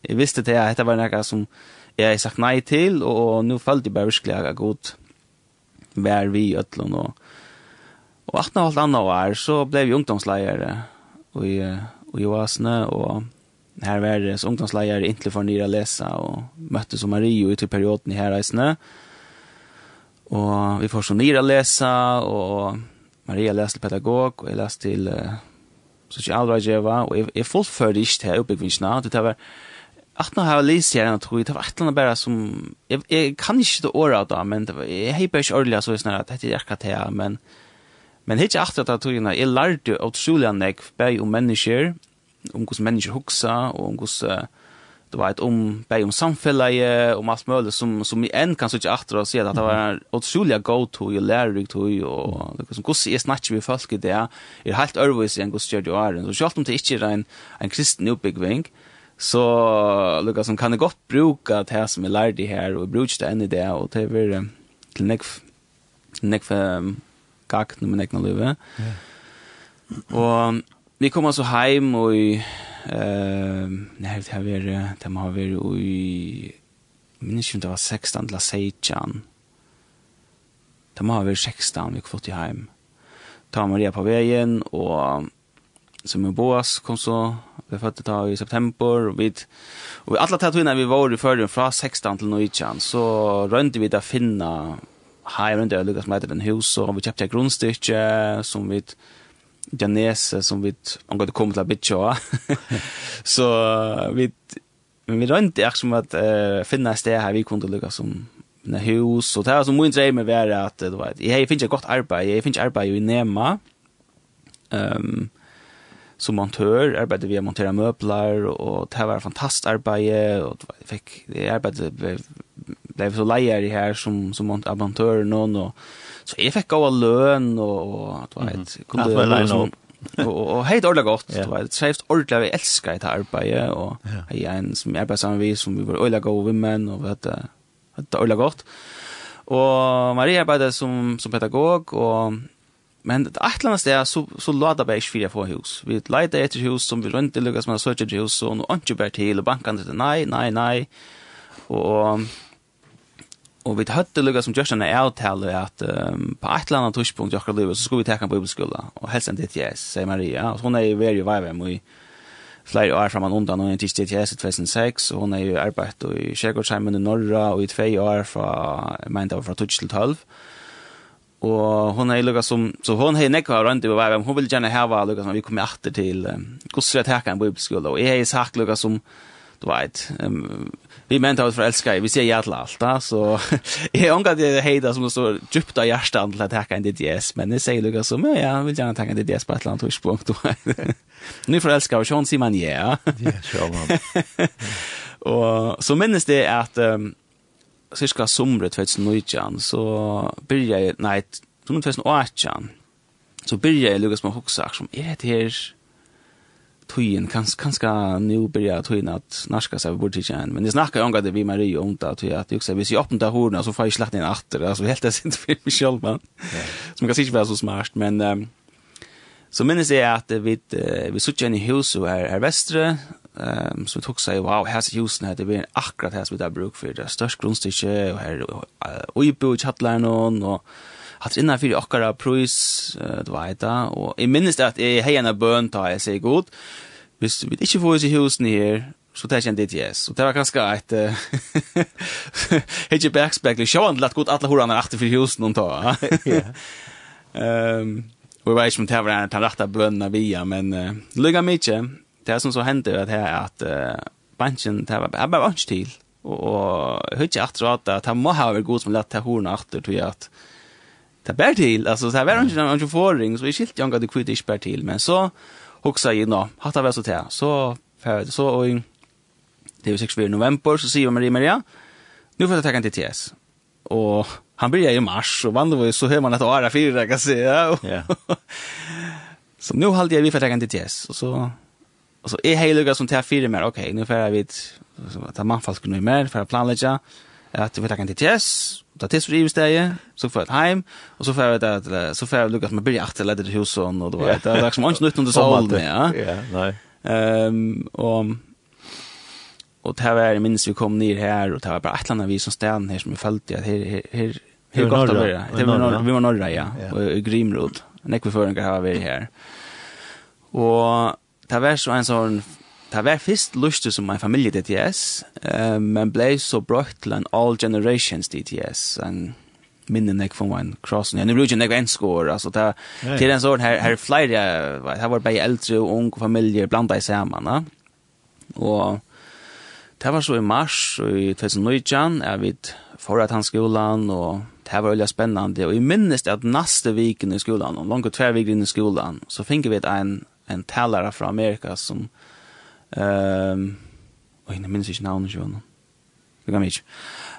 jag visste det här det var något som jag sagt nej till och nu följde jag verkligen god vär vi i öllon och och att något annat var, så blev jag ungdomslärare och i och i Åsne och här var det ungdomslärare inte för nya läsa och mötte som Mario i typ perioden i här i snö. Och vi får så nya läsa och Maria läste pedagog och jag läste till uh, socialrådgivare och jag, jag fullförde inte här uppbyggvingarna. Det var att när jag läste här jag det var ett eller annat bara som jag, jag kan inte det året då men det var jag hejer inte ordentligt så snarare att det är akkurat här men men hittar jag att jag tog in jag lärde otroligt mycket om människor om hur människor huxar och om hur du vet om bäj om samfellet, om alt mulig, som som i en kan sitte inte og si at det var otroliga go to ju lärrik to ju och det som gosse är snatch vi folk det? Er helt helt always en gosse du åren. så selv om det ikke er en en kristen uppbyggving så liksom, kan jeg godt bruka det som jeg lärd i her, og bruka det enn i det og det är til nekv, nekv um, gakt när man näck när leva och vi kommer så hem och Eh, nei, det har vært, det må ha vært i minns ikke om det var 16 till 16. Det må ha vært 16 vi har fått i heim. Ta Maria på veien, og som er boas, kom så vi fødte ta i september og vi og vi alla tatuina vi var i førren fra 16 til 19 så rønte vi där finna här runt där Lucas med den hus og vi köpte grundstycke som vi Janese som vi angått kom till Bitcha. så vi vi rønte jeg som at uh, finne et sted her vi kunne lucka som en hus. Och det här som min dröm med var att det var jag ikke godt gott arbete. Jag ikke arbete i Nema um, som montör. Arbetade vi å montera möbler och det här var fantastiskt arbete. Och jeg fikk, det arbetet ble, ble så lejare här som som montör någon och Så jeg fick gå lön och att vad vet og, og, och helt ordla gott det var ett schysst ordla vi älskar det arbete och er en som arbetar med vi som vi var ordentlig gode women, og och vet att ordentlig gott och Maria arbetade som som pedagog och men det ett annat sted så så låter bara jag få hus. Vi letar etter hus som vi runt lyckas med söka hus och nu ikke bare til, og bankene det nei, nei, nei. Och Og vi hadde lukka som Justin er avtale at um, på et eller annet tidspunkt i akkurat livet så skulle vi teka en bibelskola og helst en DTS, sier Maria. Og hun er i veri vei og i flere år framan undan, og en er til DTS i 2006, og hun er i arbeid i Kjærgårdsheimen i Norra, og i tvei år fra, jeg mener det var fra 12 til 12. Og hun er lukka som, så hun er nekka rundt i vei vei, hun vil gjerne heva lukka som vi kommer atter til um, hvordan teka en bibelskola, og jeg er sagt lukka som, du vet, um, vi menn att förälska fra vi ser ja til alt, da, så jeg omgår det hejda som står djupt av hjertan til å takke en DDS, men det säger lukka som, ja, vill gärna ta takke en DDS på ett eller annet tidspunkt. nu for och og sånn man ja. Ja, så man. Og så minnes det at um, cirka somre 2019, så byrja jeg, nei, 2018, så byrja jeg lukka med å hoksa, som er det her, tøyen, kans, kanskje nå blir jeg tøyen at norska seg bort ikke igjen, men jeg snakker jo om det vi Marie om det, tøy at jeg, hvis jeg åpner det så får jeg slett inn atter, altså helt det sint for meg selv, man. Ja. Som kan ikke være så smart, men um, så minnes jeg at vi, uh, vi sitter igjen i huset her, her vestre, um, så vi tok seg, wow, her er husen her, det blir akkurat her som vi har bruk for, det er størst grunnstykke, og her er uh, Øybo i Kjattlæren, og, og hatt innan fyrir okkara prøys, uh, du vet da, og jeg minnes det at jeg hei en bøn ta jeg sier god, hvis vi ikke får oss i husen her, så tar jeg en DTS. Og det var ganske et hitje backspekling, sjåan til at god alle horan er akter fyrir husen hun ta. um, og jeg vet ikke om det var en den rette bønene via, men uh, lykka mykje, det som så hendte at her at uh, bansjen, det var bare bansj til, og, og hitje at det må ha vært god som lett til horan etter, tror jeg at det bär till alltså så här var inte någon förring så i skilt jag hade kvitt inte bär till men så huxa ju då hata väl så där så för så och det är 6 november så säger Maria Maria nu får jag ta kan till TS och han blir i mars och vad då så hör man att ara fyra kan säga. Ja. Så nu håller jag vi för ta kan till TS och så och så är som tar fyra mer. Okej nu får jag vid ta man fast kunde mer för att planlägga at vi tar en TTS, da tids vi i stedet, så får jeg heim, og så får jeg det, så får jeg lukket med byrja til leder til husen, og det var det, det er som ikke nytt under solen, ja. Ja, nei. Um, og og det var minns vi kom ned her, og det var bare et eller annet vi som stedet her som vi følte, at her, her, her, her godt å være. Det var norra, vi var norra, ja, og Grimrod, nekveføringer har vi her. Og det var så en sånn, Det var først lyst som en familie DTS, eh, men ble så brukt til en All Generations DTS, en minnen jeg från en crossen. Jag nu blir ju en gränskår alltså där till en her här här flyger här var bara eldre och ung familjer i samman, va? Och det var så i mars i 2019 er vet för att han skolan och det var väldigt spännande och i minst att nästa viken i skolan og langt två veckor i skolan så fick vi en en talare från Amerika som Ehm och inne minns inte namnet ju Det kan mig.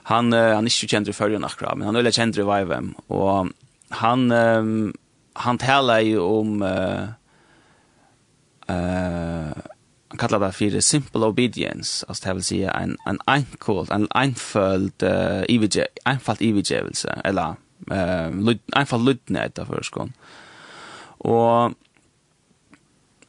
Han han är ju känd för ju nakra men han är ju känd för Vivem och han um, han talar ju om eh uh, uh, han kallar det för simple obedience alltså det vill säga en en enkel en enfald uh, evige enfald evigevelse eller eh uh, enfald lydne därför skon. Och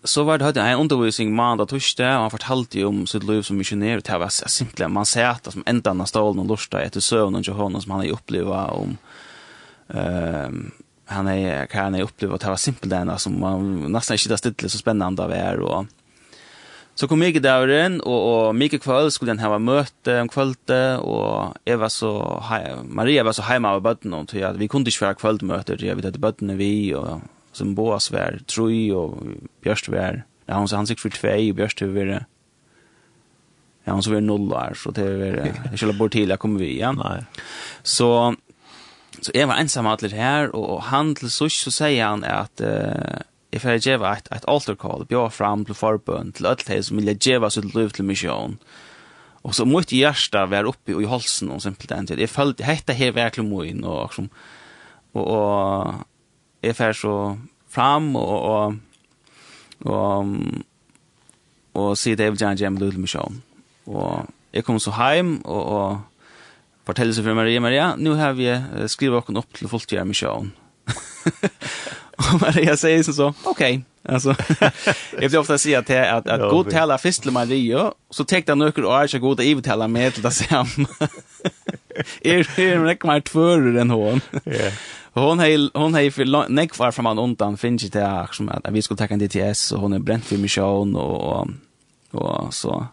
så var det hade en undervisning måndag och torsdag och han fortalte ju om sitt liv som missionär det var simpelt. Man ser att som ända när stolen och lustar efter sömn och Johannes som han har upplevt om ehm han är kan han uppleva att det var simpelt där som man nästan inte där stilla så spännande av är och Så kom jeg i døren, og, og mye kveld skulle den ha møte om kvöldet, og jeg var så, Maria var så heima av bøttene, og vi kunne ikke være kveldmøter, jeg vet at bøttene vi, og som Boas var Troi og Bjørst var ja, han han sikkert for tvei og Bjørst var ja, han så var null der, så det var jeg skulle bort til jeg kom vi igjen. Nei. Så så jeg var ensam atler her, og han til sørst så sier han at uh, jeg får gjøre et, et altar call, bjør fram til forbøn, til alt det som vil jeg gjøre sitt liv til mission Og så måtte hjerte vara oppe i halsen, og simpelthen, jeg følte, hette her virkelig och og, og, og jeg fer så fram og og og og sier det vil gjerne gjemme lille misjon. Og jeg kom så heim og, og fortelle seg for Maria, Maria, nu har vi skrivet oss opp til fullt gjøre misjon. og Maria sier sånn så, ok, alltså jag vill ofta säga at, at ja, god tala först til Maria så tänkte jag några år ikke god å tala med til det samme. Är er räck mer tvører enn hun. Ja hon hej hon hej för neck var från man undan finns det här som att vi skulle ta en DTS och hon är bränt för mission och och så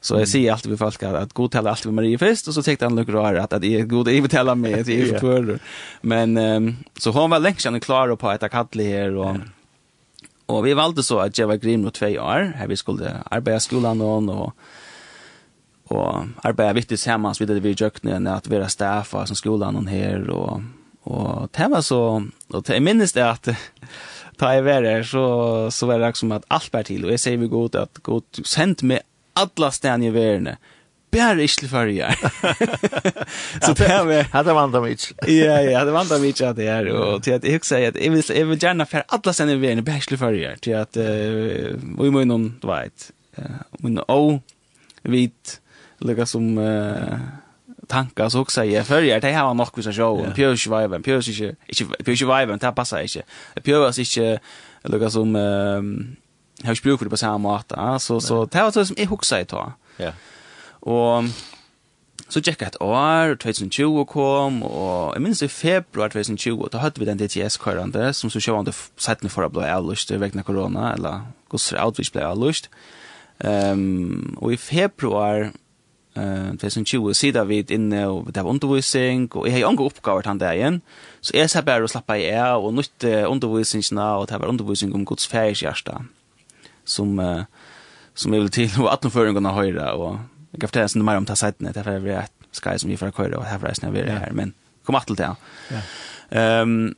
Så jag säger alltid vi folk att, att god tala alltid med Marie först och så tänkte han några år att, att är god att vill tala med att jag är för Men um, så hon var länge sedan klar på att jag här och. Och vi valde så att jag var Green mot två år. Här vi skulle arbeta i skolan och, och, och arbeta viktigt tillsammans vid det vi gjorde när att vara staffa som skolan och här och Og det var så, og det minnes det at ta jeg var her, så, så var det som at alt var til, og jeg sier vi god at god sendt meg alle stene i verden, bare ikke til førje. så det var... vi... Hadde vant av mig. Ja, ja, det vant av mig at det er, og til at jeg husker at jeg vil, jeg vil gjerne for alle stedene i verden, bär ikke til førje, til at vi må noen, du vet, uh, men og vit, lukka som... Uh, tankar så också jag för följer det här var nog så show. En pure survive en pure sig inte pure survive inte. Passa inte pure är inte lukka som ehm har språk för det på samma sätt alltså så det var så som jag huxar i ta ja. Och Så tjekka et år, 2020 kom, og jeg minns i februar 2020, da hadde vi den DTS-kørende, som så sjåvande settene for å bli avlyst vegna korona, eller gosser outreach ble avlyst. Um, og i februar Eh, det som tjugo sida vid inne och det var undervisning och jag har inga uppgifter han där igen. Så jag sa bara att slappa i är och nytt undervisningarna och det var undervisning om Guds färs hjärta. Som uh, som jag vill till och att någon höra och jag kan fortälla sen mer om det här det här är ett sky som vi får köra och här förresten är vi här men kom att till det. Ja. Ehm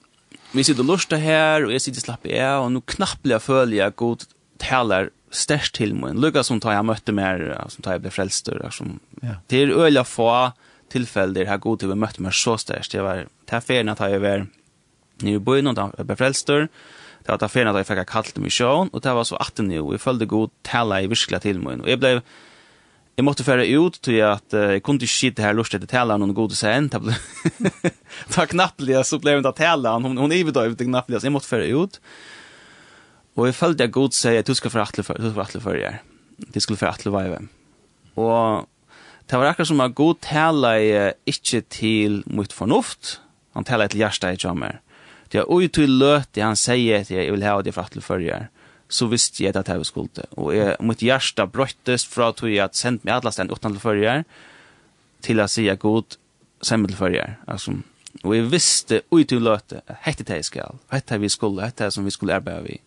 vi sitter och lustar här och jag sitter slapp i är och nu knappt jag följer god talar størst til meg. Lukka som tar jeg møtte mer, som tar jeg ble frelster. Som, ja. Det er øyla få tilfeller jeg god til vi møtte mer så størst. Det var til ferien at jeg var nere i byen og jeg ble frelst. Det var til ferien at jeg fikk kallt dem i sjøen, og det var så 18 år. Jeg følte god tala i virkelig til meg. Og jeg ble Jeg måtte fære ut til at uh, jeg kunne ikke sitte her lustet til tala noen gode sen. Det ble knappelig, så ble hun til tala. Hun, hun ivedøyde knappelig, så jeg måtte fære ut. Og jeg følte jeg god sier at du skal få atle for, du skal atle for jer. Du skulle få atle veive. Og det var akkurat som at Gud taler ikke til mitt fornuft, han taler til hjertet i jammer. Det er ui til løte han sier at jeg vil ha det for atle for jer. Så visste jeg at jeg skulle. Og jeg, mitt hjerte brøttes fra at jeg hadde sendt meg alle stedene uten til for jer, til å si at god sender til for jer. Altså, og jeg visste ui til løte. det, hette det jeg skal, hette vi skulle, hette det som vi skulle arbeide vi.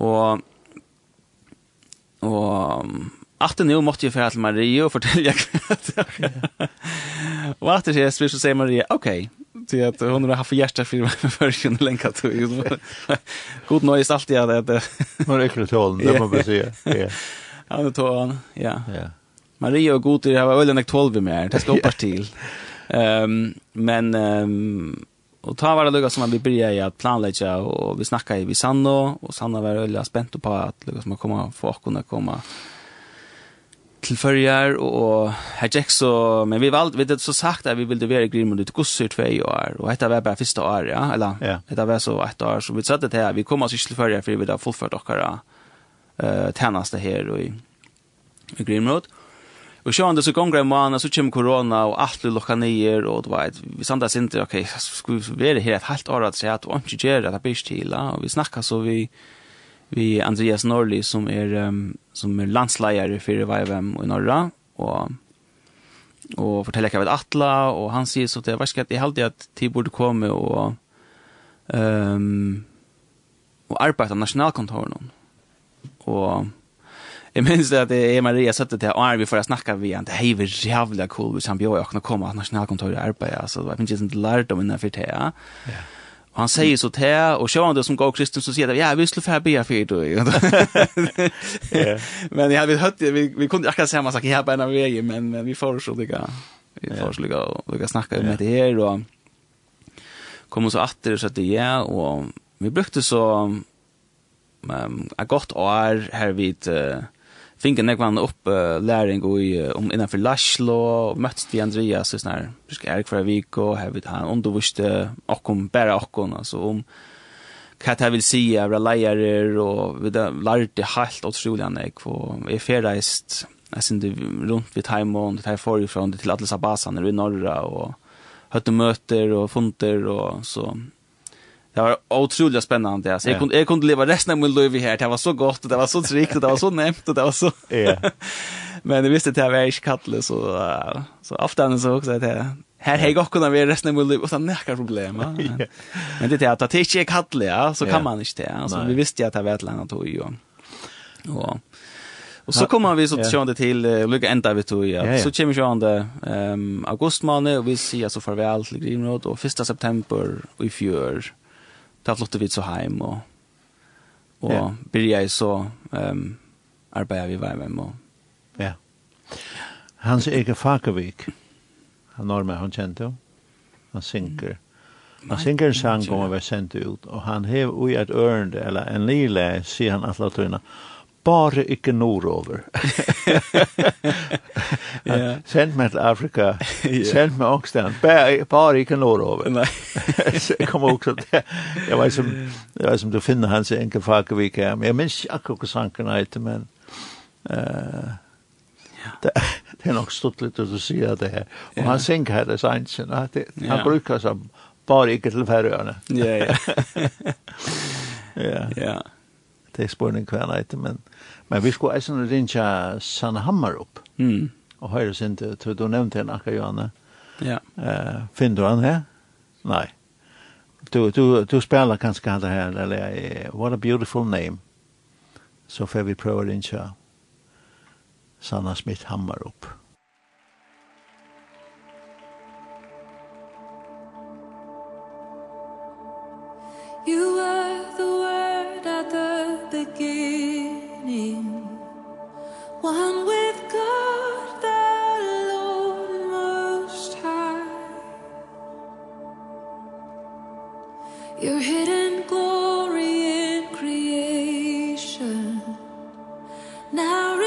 Og og Atte nu måtte jeg fære til Marie og fortelle jeg Og atte jeg spyr så sier Marie, ok, til at hun har haft hjertet for meg med førkjøn og lenka til. God nøyest alltid at det... Hun er ikke tålen, det må man bare Ja, Han er tålen, ja. Marie og Godir har vært øyne tål vi mer, det skal oppas til. Um, men um, och ta var det lugga som vi i att planlägga och vi snackar i Sanna och Sanna var väldigt spänt på att lugga som komma få kunna komma till förjar och här gick så men vi valde vi det så sagt att vi ville vara i Grimund ut gossur två år och detta var bara första år ja eller yeah. detta var så ett år så vi sa det här vi kommer oss till förjar för vi vill ha fullfört och eh tjänaste här och i, i Grimund Og så det så gonger en måned, så kom corona och blir lucka ner och det vet, vi sanda inte okej skulle vi være her et halvt år att säga att och inte göra det bäst till och vi snackar så vi vi Andreas Norli som är um, som är landslägare för VVM i norra och och forteller jag vet Atla och han säger så det var ska det helt at de borde komma och ehm um, och arbeta nationalkontoren och Jeg minns det att det är Maria satte till Arvi för att snacka vi han. Det er jo jävla cool vi sambo jag kan komma nationalkontoret i Arpa alltså jag finns inte lært om innenfor för det. Ja. Og han säger så til, och så han det som går kristen så säger det ja vi skulle få be för det. Ja. Men jag hade hört vi vi kunde akkurat säga man saker här på en av men, men vi får så det. Vi får så lika lika snacka om det här og kom så åter så att det ja och vi brukte så um, ett gott år här vid uh, finke jag vann upp uh, läring och i, om innanför Laszlo møttes vi Andreas sånn her, ska Erik fra vik och här vid han undervisste och bare bara och kon alltså om kat jag vill se era lärare och vi lærte helt otroligt jeg, og är färdigt jeg synes runt vid hem och det här förifrån till alle basen i norra och høtte möter och funter och så Det var otroligt spännande. Alltså. Jag kunde jag kunde leva resten av min liv här. Det var så gott och det var så tryggt och det var så nämt och det var så Ja. Men det visste att jag var inte kattle så uh, så ofta så också att jag Här hej också när vi resten av min liv och näka problem. Men, men det är att att det inte är kattle, ja, så kan man inte det. Alltså, vi visste att det var ett land att ju. Och, och så kommer vi så till sjönde till uh, lycka ända vi tog. Ja. Så kommer sjönde ehm um, augusti månad och vi ser så farväl till Grimrod och 1 september och i fjör. Da flytte vi så heim, og, og ja. byrja jeg så um, arbeid vi var hjemme. Og... Ja. Hans Ege Fakavik, han normen han kjente jo, han synker. Han synker en sang om å være sendt ut, og han hev ui et ørende, eller en lille, sier han atlatøyna, og bare ikke nordover. ja. Send meg til Afrika, ja. send meg ångsten, bare, bare ikke nordover. Nei. så jeg kom også til, jeg vet som, jeg vet som du finner hans enke fakevik her, men jeg minns ikke akkurat hva sanken heter, men uh, ja. det, det er nok stått litt å si det her. Og ja. han synger her, det er sant, han ja. bruker som bare ikke til færøyene. ja, ja. ja. ja det er spørning hva han heter, men, men vi skulle eisen rinja Sandhammer opp, mm. og høyre sin til, tror du nevnte henne akkurat, Johanne. Ja. Uh, finner du han her? Nei. Du, du, du spiller kanskje han her, eller What a Beautiful Name, så får vi prøve å rinja Sanna Smith Hammar opp. beginning. One with God the Lord most high. Your hidden glory in creation. Now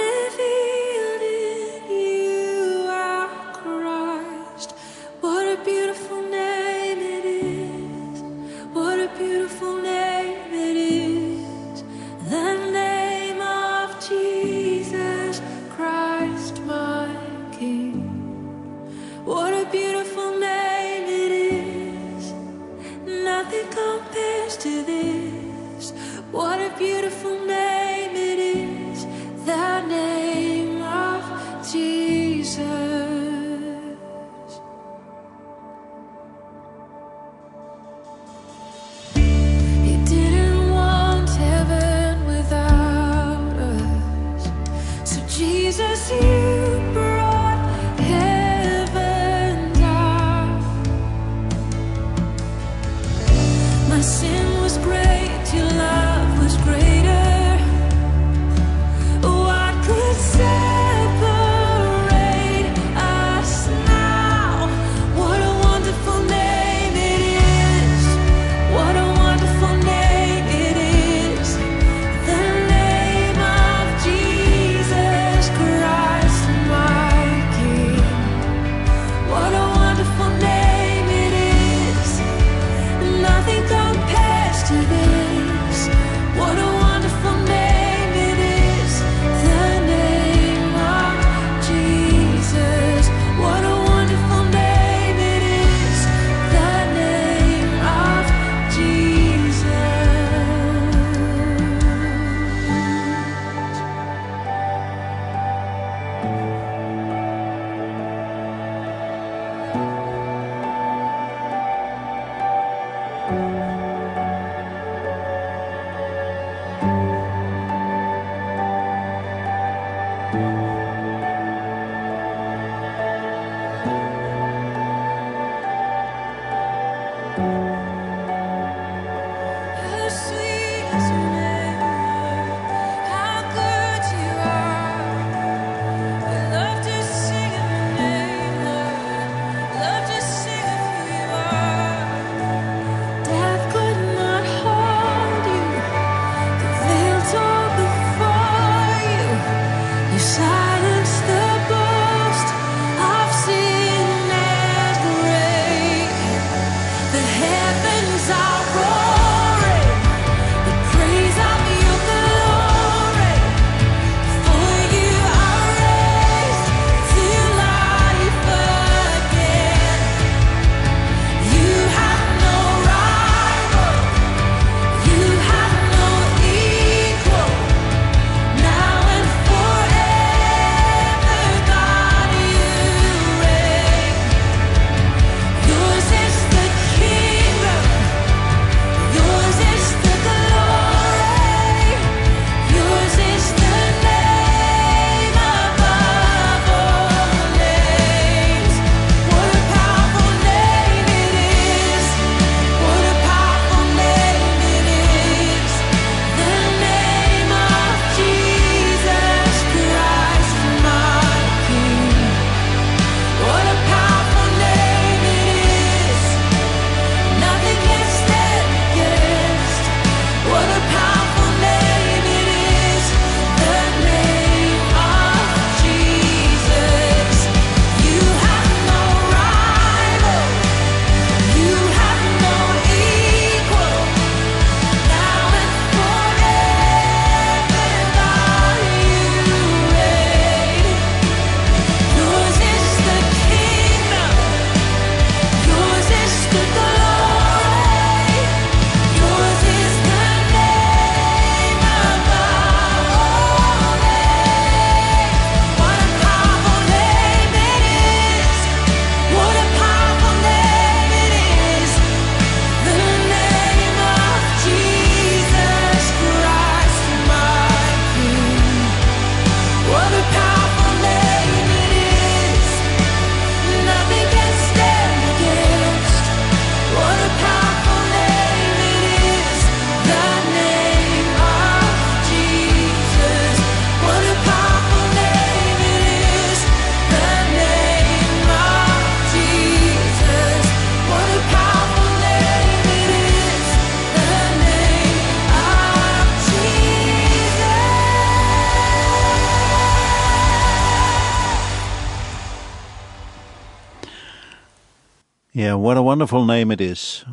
wonderful name it is,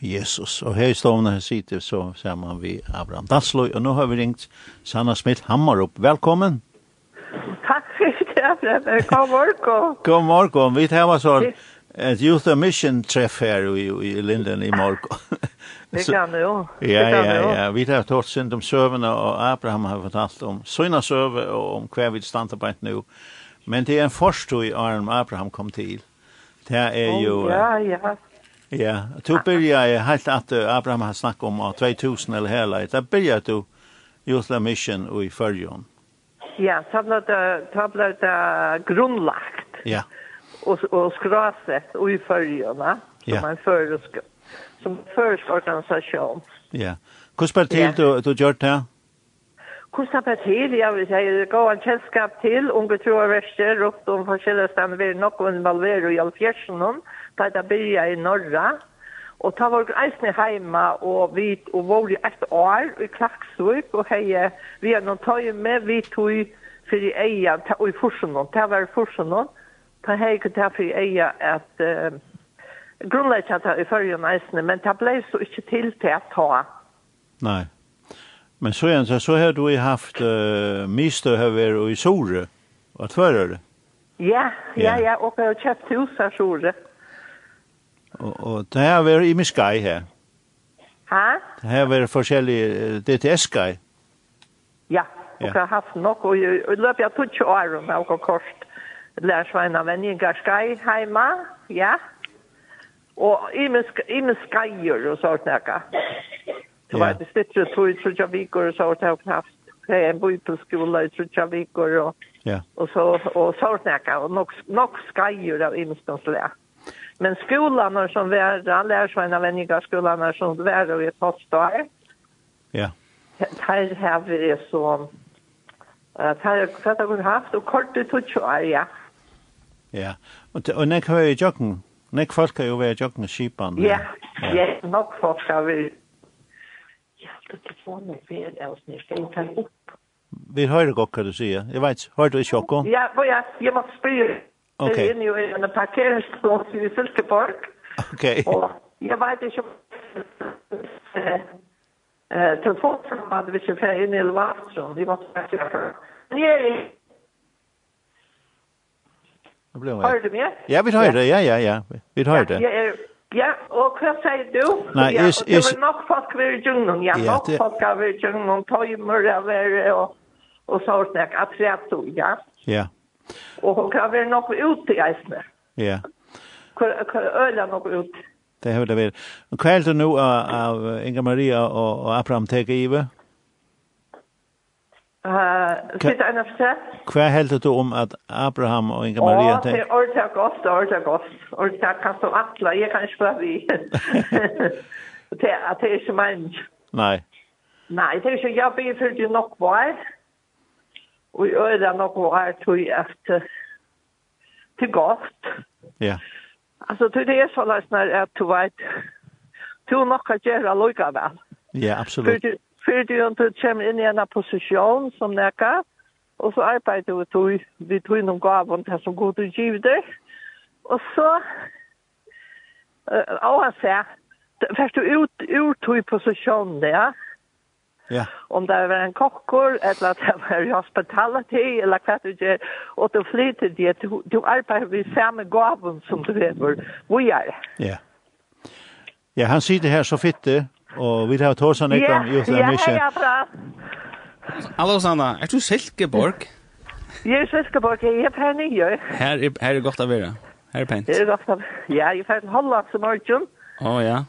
Jesus. Og her i stående her sitter så ser man vi Abraham Dasloy, og nå har vi ringt Sanna Smith Hammarup. Velkommen! Takk for det, god morgen! god morgen, vi tar oss her et Youth Mission treff her i, i Linden i morgen. det kan du jo. Ja, ja, ja, vi tar tått synd om søvende, og Abraham har fortalt om søvne søve, og om hva vi stander på nå. Men det er en forstå i Arne Abraham kom til. Det er jo... Ja, ja. Ja, du byrja helt at Abraham har snakket om 2000 eller hele. Da byrja du Youth Mission og i Førjon. Ja, så ble det, så ble det grunnlagt. Ja. Og, og skrasett i Førjon, som ja. en føresk, som føresk organisasjon. Ja. Hvordan ble det til du, du gjør det her? Kusta Petil, jag vill säga, gå en källskap till unga troverster runt om forskjellige stedene vi er nok og i Alfjersen, da det blir i Norra. Og ta vår eisne heima og vi og var i et år i Klaksvik og hei vi er noen tøy med vi tog for i eia og i forsen ta var i forsen ta hei ikke ta for i eia at uh, grunnleggjata i fyrrjun eisne men det ble så ikke til til å ta. Nei. Men så igen så, så har du haft uh, mister över i Sore och tvärre. Ja, ja, ja, ja och jag har köpt hus här Sore. Och, och det här var i min sky här. Ha? Det här var forskjellig DTS-sky. Ja, och jag har haft nok, och jag löp jag tog 20 år med och kort. Lärsvaina vänningar sky hemma, ja. Och i min sky och sånt där. Det var ett stitcher tog i trutja vikor och så har det haft en bojpelskola i trutja vikor och, yeah. og så og så har och nok, nok skajur av inståndslätt. Men skolan er som var, lärsvänna vänniga skolan er som var och ett hotstår. Ja. Her har vi det så, her har vi haft og kort i år, ja. Ja, og og nek har vi i jokken, nek folk har jo vært i jokken i skipan. Ja, ja, nok folk har vi akkurat telefonen för oss när vi tar upp. Vi hör det också du säger. Jag vet, hör du i chocken? Ja, vad jag jag måste spela. Okej. Det är ju en parkeringsplats i Silkeborg. Okej. Och jag vet inte om eh telefonsamband vi kör in i Elvastron. Vi måste verkligen för. Nej. Det blev. Hör du mig? Ja, vi hörde. Ja, ja, ja. Vi hörde. Ja, ja, Ja, og hva sier du? Nei, ja, is, is... Det var nok folk ved djungen, ja, ja nok det... folk ved djungen, tøymer over og, og så snakk, atreto, ja. Ja. Og hun kan være nok ute i eisene. Ja. Hva, hva øl øyla nok ut? Det har det vært. Hva er det nå av, av Inga Maria og, og Abraham Tegeive? Uh, sitter en av seg. Hva helder du om at Abraham og Inga Maria... Åh, det er ordet godt, det er ordet er godt. Ordet er kan som atla, jeg kan ikke bare vi. Det er det er ikke menn. Nei. Nei, det er ikke, jeg blir for det nok var. Og jeg er nok var, tror jeg, at det godt. Ja. Altså, det er så løsner at du vet, du nok kan gjøre lykke vel. Ja, absolutt. Før du inte kommer inn i en posisjon som nekka, og så arbeider vi tog, vi tog noen gaven til som god og givde. Og så, uh, og han sier, først du ut, ut tog posisjonen det, ja. Ja. Om det var en kokkor, eller at det var i hospitality, eller hva du gjør, og du flyter det, du, du arbeider ved samme gaven som du vet hvor vi er. Ja. Ja, han sier det her så fitte, og vi har tåsan ikke om Youth and Mission. Ja, ja, Hallo Sanna, er du Silkeborg? Jeg er Silkeborg, jeg er per nye. Her er, her er godt å være. Her er pent. Det er godt å Ja, jeg er fra Holland som morgen. Å ja.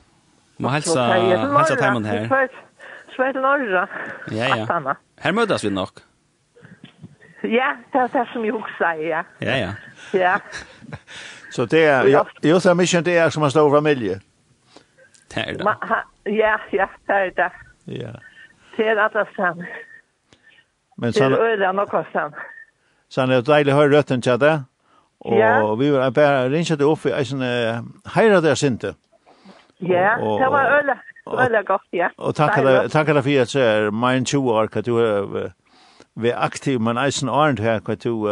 Må helsa, helsa Timon her. Svei til Norra. Ja, ja. Her møtes vi nok. Ja, det er det som jeg også sier, ja. Ja, ja. Ja. Så det er, Youth and Mission, det er som en stor familie. Det er det. Ja, ja, det er det. Ja. Det er alle sammen. Men det er øyne noe sammen. Så är det deilig å høre røtten til det. Og ja. vi var bare rinset det opp i en heira der sinte. Ja, det var öle. Øyne godt, ja. Og takk deg for at det er min 20 år, at du er vi aktiv, men eisen årent her, hva du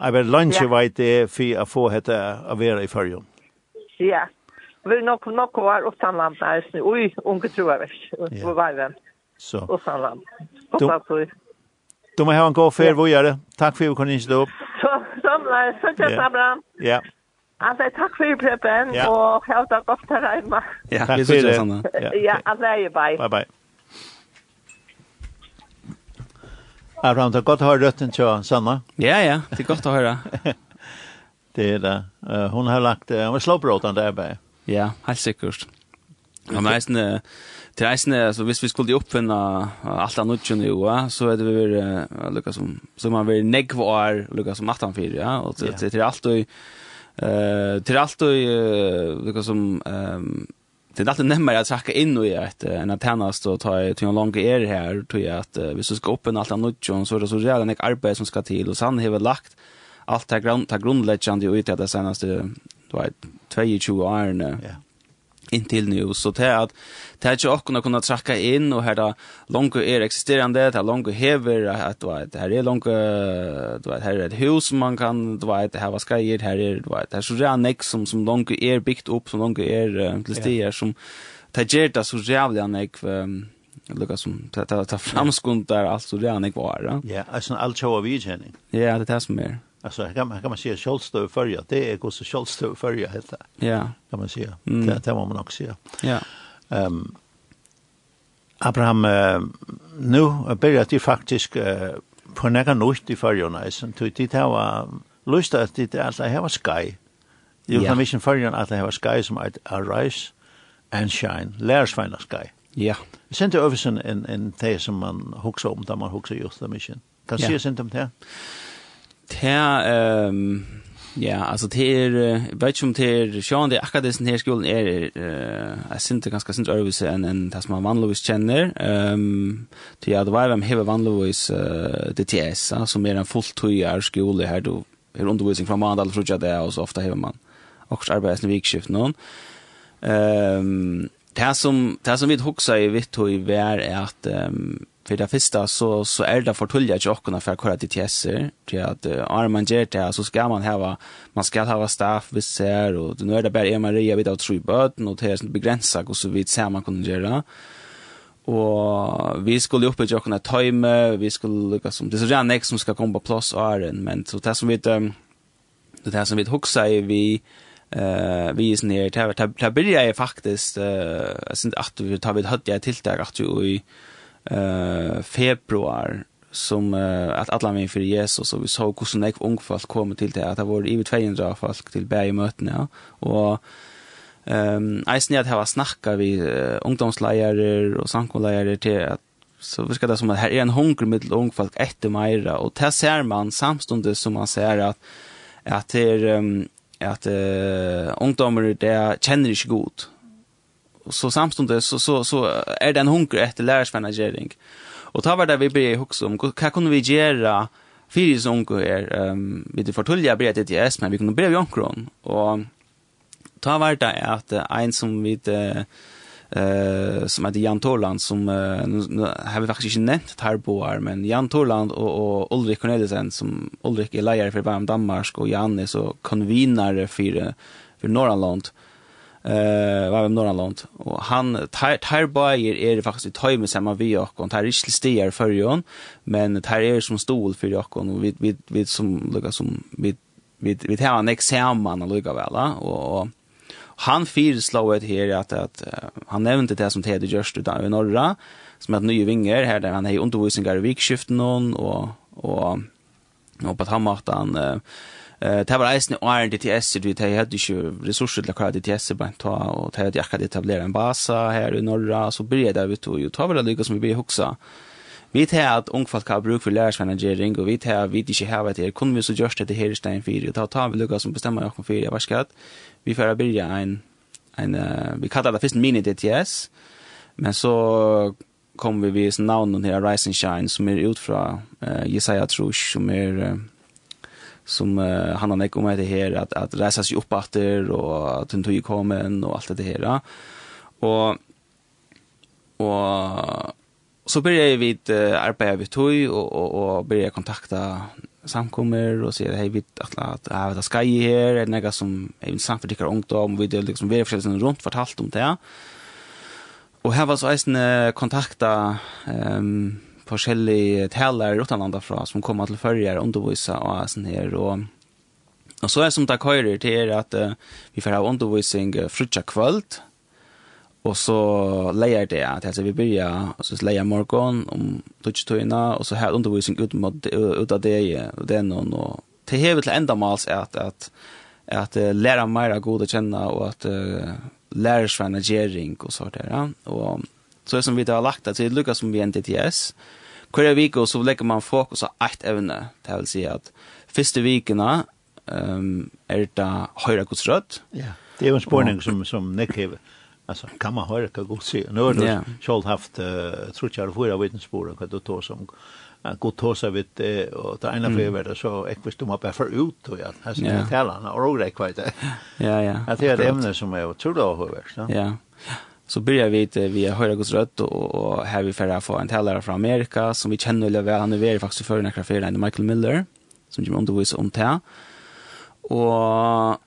Jeg vil lunch veit det for å få hette å være i førjen. Ja, Vi nok nok var uppsamland där nu. Oj, unge tror jag vet. På vägen. Så. Uppsamland. Hoppas du. Du må ha en god färd hvor gjør det. Tack för att du kom opp. Så samlar så tjänar yeah. bra. Ja. Alltså tack för preppen ja. och ha det gott här hemma. Ja, vi ses sen. Ja, alltså bye. Bye bye. Abraham, det er godt å høre røtten til Sanna. Ja, ja, det er godt å høre. det er det. Uh, hun har lagt, uh, hun har slåbråtende bare. Ja, helt sikkert. Ja, men eisne, til eisne, altså, hvis vi skulle oppfinne alt av nødgjøn i OA, så er det vi uh, lukka som, så man vil negvar, lukka som 18-4, ja, og til, til, til alt og, uh, til alt og, uh, lukka som, um, det är alltid nemmare att tracka in och göra ett en tjänst och ta till en lång er här tror jag att vi ska upp en allt annat John så det så redan ett arbete som ska till och sen har lagt allt det grund det grundläggande ut det senaste du vet, 22 årene. Ja. Yeah intill nu så det att det är ju också kunna kunna tracka in och här då långt är existerande det här långt häver att du vet här är långt du vet här är ett hus som man kan du vet här vad ska jag här är du vet här så det är nex som som långt är byggt upp som långt är till stier som det tager det så jävla nex lukka som ta ta framskundar alltså det är nex var ja alltså allt show av Ja, det är som er Alltså kan man kan man säga självstöv förja. Det är också självstöv förja helt det. Ja. Kan man säga. Mm. Det det man också säga. Ja. Ehm um, Abraham uh, nu börjar det faktiskt uh, på några nytt i förjarna. Så det det var lust att det är alltså här var sky. Jo, yeah. mission förjarna att det var sky som att arise and shine. Lars finna sky. Ja. Vi sendte översen en en te som man huxar om där man huxar just det mission. Kan se sent om det. Det ehm ja, alltså det är vet inte om det är sjön det akkurat akademisk här skolan är eh synte ganska synd övis än än det som man vanligtvis känner. Ehm till att vara vem hever vanligtvis DTS, uh, som är en fulltidar skola här då är undervisning från måndag till fredag och så ofta hever man också arbetsna vikskift någon. Ehm det som det som vi huxar i vitt och i vär är att ehm för det första så så är det för tulja jockarna för att till tjäser till att är man ger det så ska man ha man ska ha staff vid ser och nu är det bara Maria vid att tro bort och det är så begränsat och så vid ser man kan göra. Och vi skulle uppe jockarna time vi skulle lukka som det är så redan nästa som ska komma på plats är men så det som vi det här som vi huxar i vi eh vi är ner. Där där börjar jag faktiskt eh sen att vi tar vi hade jag tilltag att ju i uh, februar som uh, at alla min for Jesus og vi så hvordan såna ung folk kom til det at det var i 200 folk till bäj møtene ja. Och ehm um, eisen att ha snacka vi uh, ungdomsledare og sankoledare til at så vi ska det som at her er en hunger med ung folk efter Maira och där ser man samstundes som man ser at at det er um, at uh, ungdommer det kjenner ikke godt så samstundes så, så, så er det en hunger etter lærersvennagjering. Og ta var det vi ber hukse om, hva kunne vi gjøre fyrir som unge er, um, vi fortulja blir et ETS, men vi kunne bli jonkron. Og ta var det at en som vi eh som heter Jan Torland som uh, nu, har vi faktiskt inte nämnt här på här men Jan Torland och, och Ulrik Cornelisen som Ulrik är lejare för Varm Danmark och Jan så konvinare för, för Norrland eh var med Norrland. Och han tar bajer är det faktiskt i tajmen samma vi och han tar inte stigar för ju men tar är som stol för jag och vi vi vi som lukar som vi vi vi tar en examen och lukar väl och han fyrslår det här att att han nämnde det som Teddy Just utan i norra som att nya vingar här där han har undervisningar i vikskiften och och och på att han han Eh det var eisen og iron DTS du vi hadde ikke ressurser til å klare DTS bare ta og det hadde akkurat etablere en base her i norra så blir det vet du jo ta vel det som vi blir huxa. Vi tar at ungfolk har bruk for lærersmanagering, og vi tar at vi ikke har vært her. Kunne vi så gjørst det her i stein 4, og da tar vi lukka som bestemmer oss om 4, jeg var skatt. Vi får börja en, en uh, vi kallar det först mini-DTS, men så kommer vi vid namn her, Rise and Shine, som är ut fra uh, Jesaja Trush, som är Uh, som uh, han har nekket om det her, at, at reisa seg opp etter, og at hun tog i kommen, og alt det her. Og, og så började vi vid uh, arbeta vid tog och, och, och började kontakta samkommer och sier, hei, vi att at jeg vet att her, er det noe som er intressant för dikar ungdom vi det liksom vi försöker runt fortalt om det. Och här var så eisende kontakta ehm um, forskjellige taler utenlanda fra som kommer til førjer undervisa og sånn her og Og så er det som det køyrer til er at uh, vi får ha undervisning uh, frutja kvöld, og så leier det at altså, vi byrja, og så leier morgen om dutstøyna, og så har undervisning ut, mot, ut av det, og det er noen, og til hevet til enda mals er at, at, at uh, læra mer god å kjenne, og at uh, lærersvenna gjering og så der, ja. og Så som vi har lagt det, så det lukkar som vi en DTS. Hver vik så legger man fokus av ett evne. Det vil si at første vikene um, er det høyre godsrødt. Ja, det er jo en spørning som, som Nick hever. Alltså kan man höra hur gott sig. Nu har du själv haft uh, tror jag fyra vittnesbörd och du tar som att gå ta sig vid och ta ena för det, så jag visste man bara för ut och jag här yeah. tala och roligt kvar det. Ja ja. Att det är ett ämne som är otroligt högt, Ja, Ja. Så börjar vi inte har Höra Guds rött och, och här vi får få en talare från Amerika som vi känner eller väl. Han är väl faktiskt för den Michael Miller som kommer undervisa om det. Och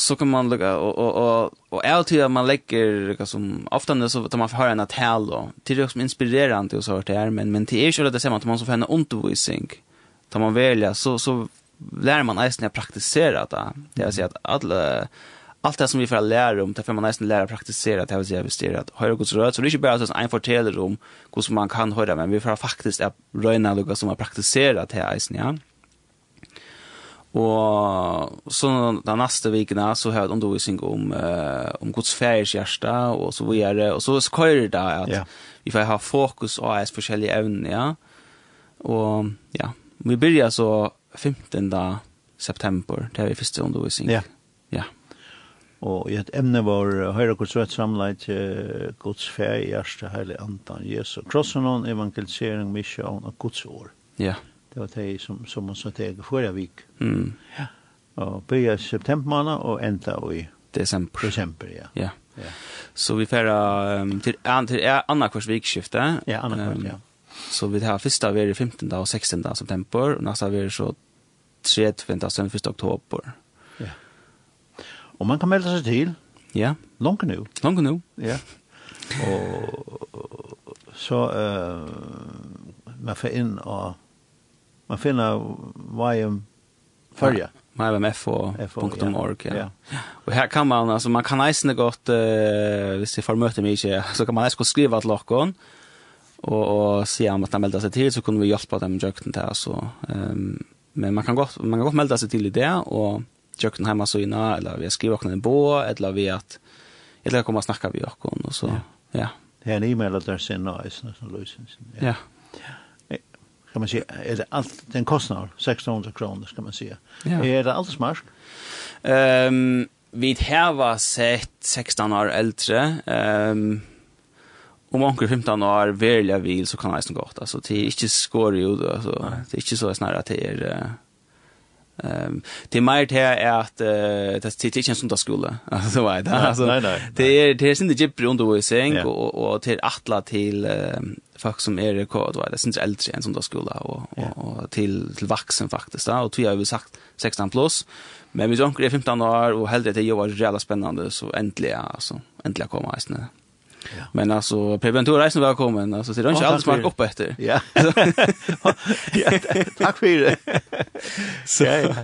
så kan man lukka, och och och och jeg att man man liksom som, ofte så tar man höra en tal, og det som inspirerande och så hørt det her, men, men det er ikke det ser man att man så får en undervisning, tar man välja så, så lär man nästan att praktisera det. Det vill säga att alla allt det som vi får lära om, det får man nästan lära praktisera, det vill säga vi styr att höra Guds röd, så det är inte bara så en fortäller om hur man kan höra, men vi får faktiskt att röjna något som har praktiserat det här, ja. Og så den neste vikene så har jeg undervisning om, uh, om Guds færes hjerte og så videre. Og så, så kører det at ja. vi får ha fokus og hans forskjellige evner, ja. Og ja, vi begynner så 15. september, det er vi første undervisning. Ja. Yeah. Og i et emne var høyre Guds rett samlet til Guds fær i hjertet heilig andan Jesu. Krossen og evangelisering, misjon og Guds år. Ja. Det var det som, som man sa til forrige vik. Mm. Ja. Og bygge i september måned og enda i december. December, ja. Ja. ja. Så vi færa um, til, an, til anna kvars vikskifte. Ja, anna kvart, um, ja. Så vi har første av er 15. og 16. september, og neste av er så 30. og 1. oktober. Og man kan melde seg til. Ja. Langt nu. Langt nu. Ja. Og så uh, man får inn og man finner YM Fyrja. Ja, YMF.org, ja. ja. Og her kan man, altså man kan eisne godt, uh, hvis jeg får møte meg ikke, så kan man eisne godt skrive at lokken, og, og si om at de melder seg til, så kunne vi hjelpe dem med jøkken til, altså. Um, men man kan, godt, man kan godt melde seg til i det, og tjocken hemma så inna eller vi skriver också en bå eller vi att eller komma snacka vi och och så ja. Det är en e-mail adress är nice som Lucens. Ja. ja. Kan man säga är det allt den kostnar 600 kronor ska man säga. Ja. Är det allt smart? Ehm um, vi har var sett 16 år äldre. Ehm um, om onkel 15 år välja vill så kan det nästan. Alltså det är inte skor ju alltså det är inte så snarare att det är Ehm det mer det är att det är inte som det skola Alltså vad det alltså det är det är inte gypsy undervisning och och till attla till folk som är rekord vad det syns äldre än som där skola och och till till vuxen faktiskt då och vi har ju sagt 16 plus. Men vi sånker är 15 år och hellre det är ju jävla spännande så äntligen alltså äntligen kommer det. Men alltså Per Ventura är välkommen. Alltså så det är inte alls mark upp efter. Ja. ja tack för det. så ja, ja.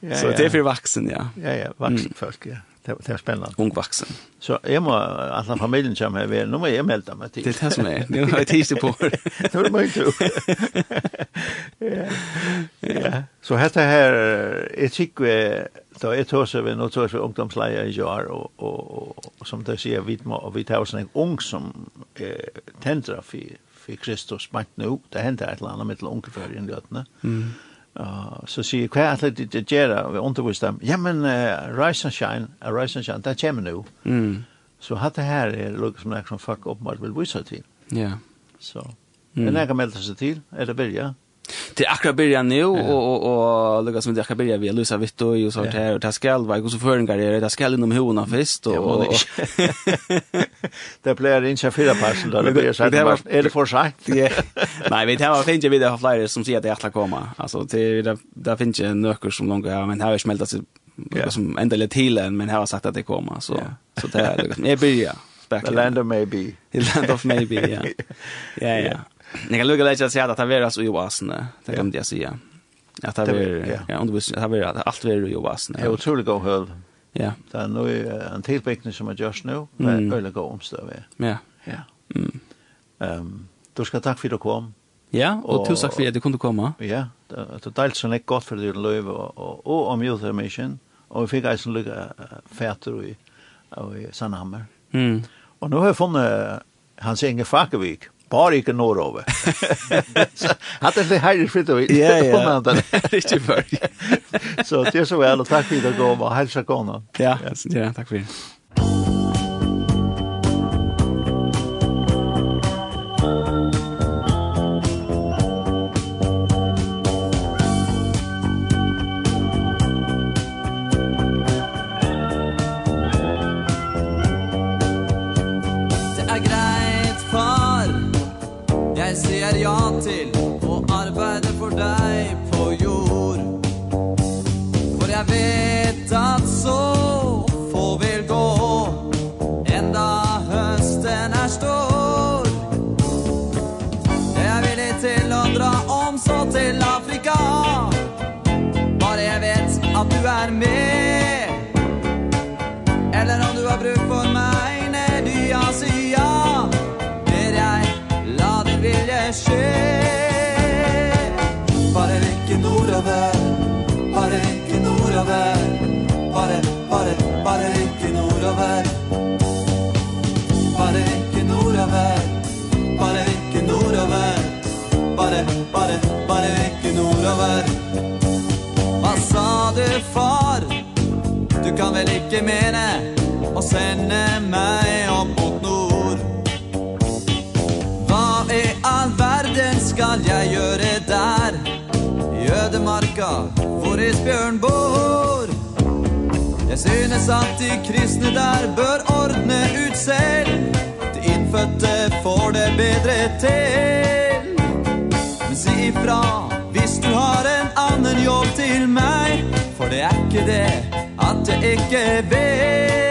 Ja, så det är för vuxen ja. Ja ja, vuxen folk ja det er spennende. Ung vuxen. Så jeg må alla familjen kommer her, väl. Nu må jeg melde meg til. Det är det som är. Nu har jag tisdag på. Nå er det mye inte. Ja. Så her, jeg tykker, da jeg tar seg ved, nå tar seg ungdomslejer i år og, og, og som det sier, vi och vi tar oss en ung som eh, tändra for, for Kristus. Men nå, det hender et eller annet med till onkelförgen i løtene. Mm Uh, så sier hva er det de gjør vi undervist dem ja men uh, Rise and Shine uh, Rise and Shine det kommer nå. Mm. så hatt det her er lukket som det som folk åpenbart vil vise til. Ja. Så. So, mm. det er ikke meldt seg til er det vilja till akra börja nu och och och Lucas det akra börja vi Luisa Vitto och så här och det skall vara så för en karriär det skall inom hona först och det blir inte fyra pass då det blir så var- är det för sent nej vi tar finns ju vi har flyer som säger att det att komma alltså till där där finns ju nöcker som långa men här är smältat sig som ända lite till men här har sagt att det kommer så så det är liksom är börja the land of maybe. The land of maybe ja ja. Ja. Ni kan lugga lägga sig att det så i oasen. Det kan jag säga. Att det är ja, och det är att allt är oasen. Det är otroligt god höll. Ja. Det är nu en tillbyggning som är just nu med öliga omstöv. Ja. Ja. Mm. Ehm, du ska tack för att du kom. Ja, och tusen tack för att du kunde komma. Ja, det är deilt så godt for din løyve og, og, og om youth mission og vi fikk eisen lucka fæter i i Sandhammer. Mm. Og nu har jeg funnet hans Inge Fakervik. Bare ikke nordover. At det er herre fritt og vidt. Ja, ja. Riktig før. Så det er så vel, og takk for at du kom, og helse kona. Ja, ja, takk for det. skje Bare rekke nordover Bare rekke nordover Bare, bare, bare rekke nordover Bare rekke nordover Bare rekke nordover Bare, bare, bare rekke nordover Hva sa du far? Du kan vel ikke mene Å sende meg opp jeg gjøre der. I ødemarka, hvor isbjørn bor? Jeg synes at de kristne der bør ordne ut selv. De innfødte får det bedre til. Men si ifra hvis du har en annen jobb til meg. For det er ikke det at jeg ikke vet.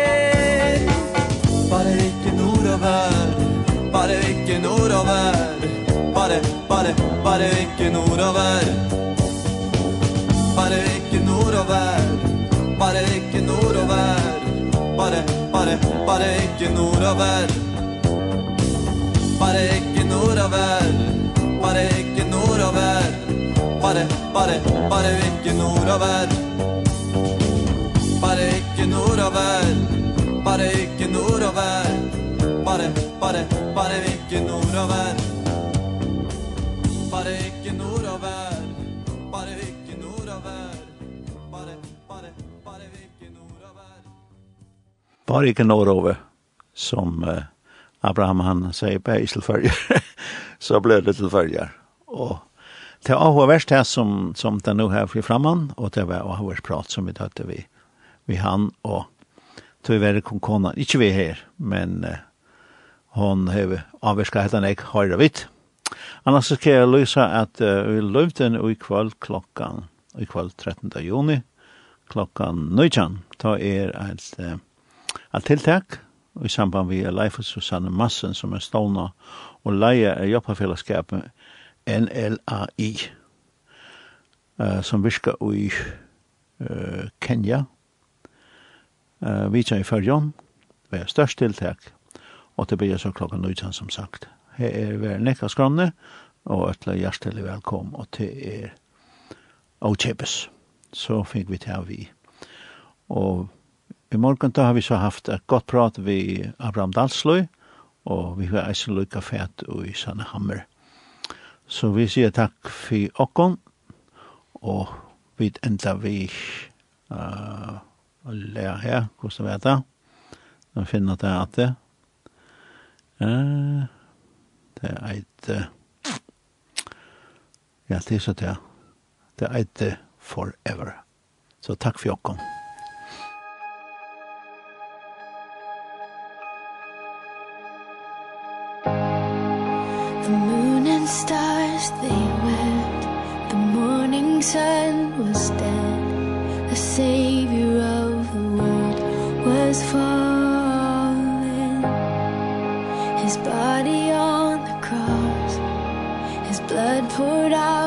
Bare, bare ikke nordover Bare ikke nordover Bare ikke nordover Bare, bare, bare ikke nordover Bare ikke nordover Bare ikke nordover Bare, bare, bare ikke nordover Bare ikke nordover Bare ikke nordover Bare, bare, bare ikke nordover Bare ikke nordover Bare ikke nordover Bare, bare, bare ikke nordover Bare ikke nordover Som uh, Abraham han sier på Iselfølger Så ble det til følger Og Det var hva verst her som, som det nå her fri framman, og det var også verst prat som vi tatt vi, vi han, og tog vi være konkona, ikke vi her, men uh, hon har avverska hetan eik høyre vidt. Annars skal jeg lyse at uh, vi den i kveld klokkan, i kveld 13. juni, klokkan 19. Ta er et, uh, et tiltak i samband med Leif og Susanne Massen som er stående og leie er jobbafellesskapet NLAI uh, som virker i uh, Kenya. Uh, vi tar i førjon, vi er størst tiltak, og det blir så klokka 19 som sagt. Her er vi nekka skranne, og ætla hjertelig velkom, og til er avkjepes. Så fikk vi til vi. Og i morgen da har vi så haft et godt prat vi Abraham Dalsløy, og vi har eisen lykka fæt og i Sanne Hammer. Så vi sier takk for okkon, og vi enda vi uh, lea her, hvordan vi er? Nå finner det at det. Uh, Det er et, ja, det er så det. Det er et forever. Så takk for jokken. The moon and stars, they wept The morning sun was dead A savior of the world was fallen His body put out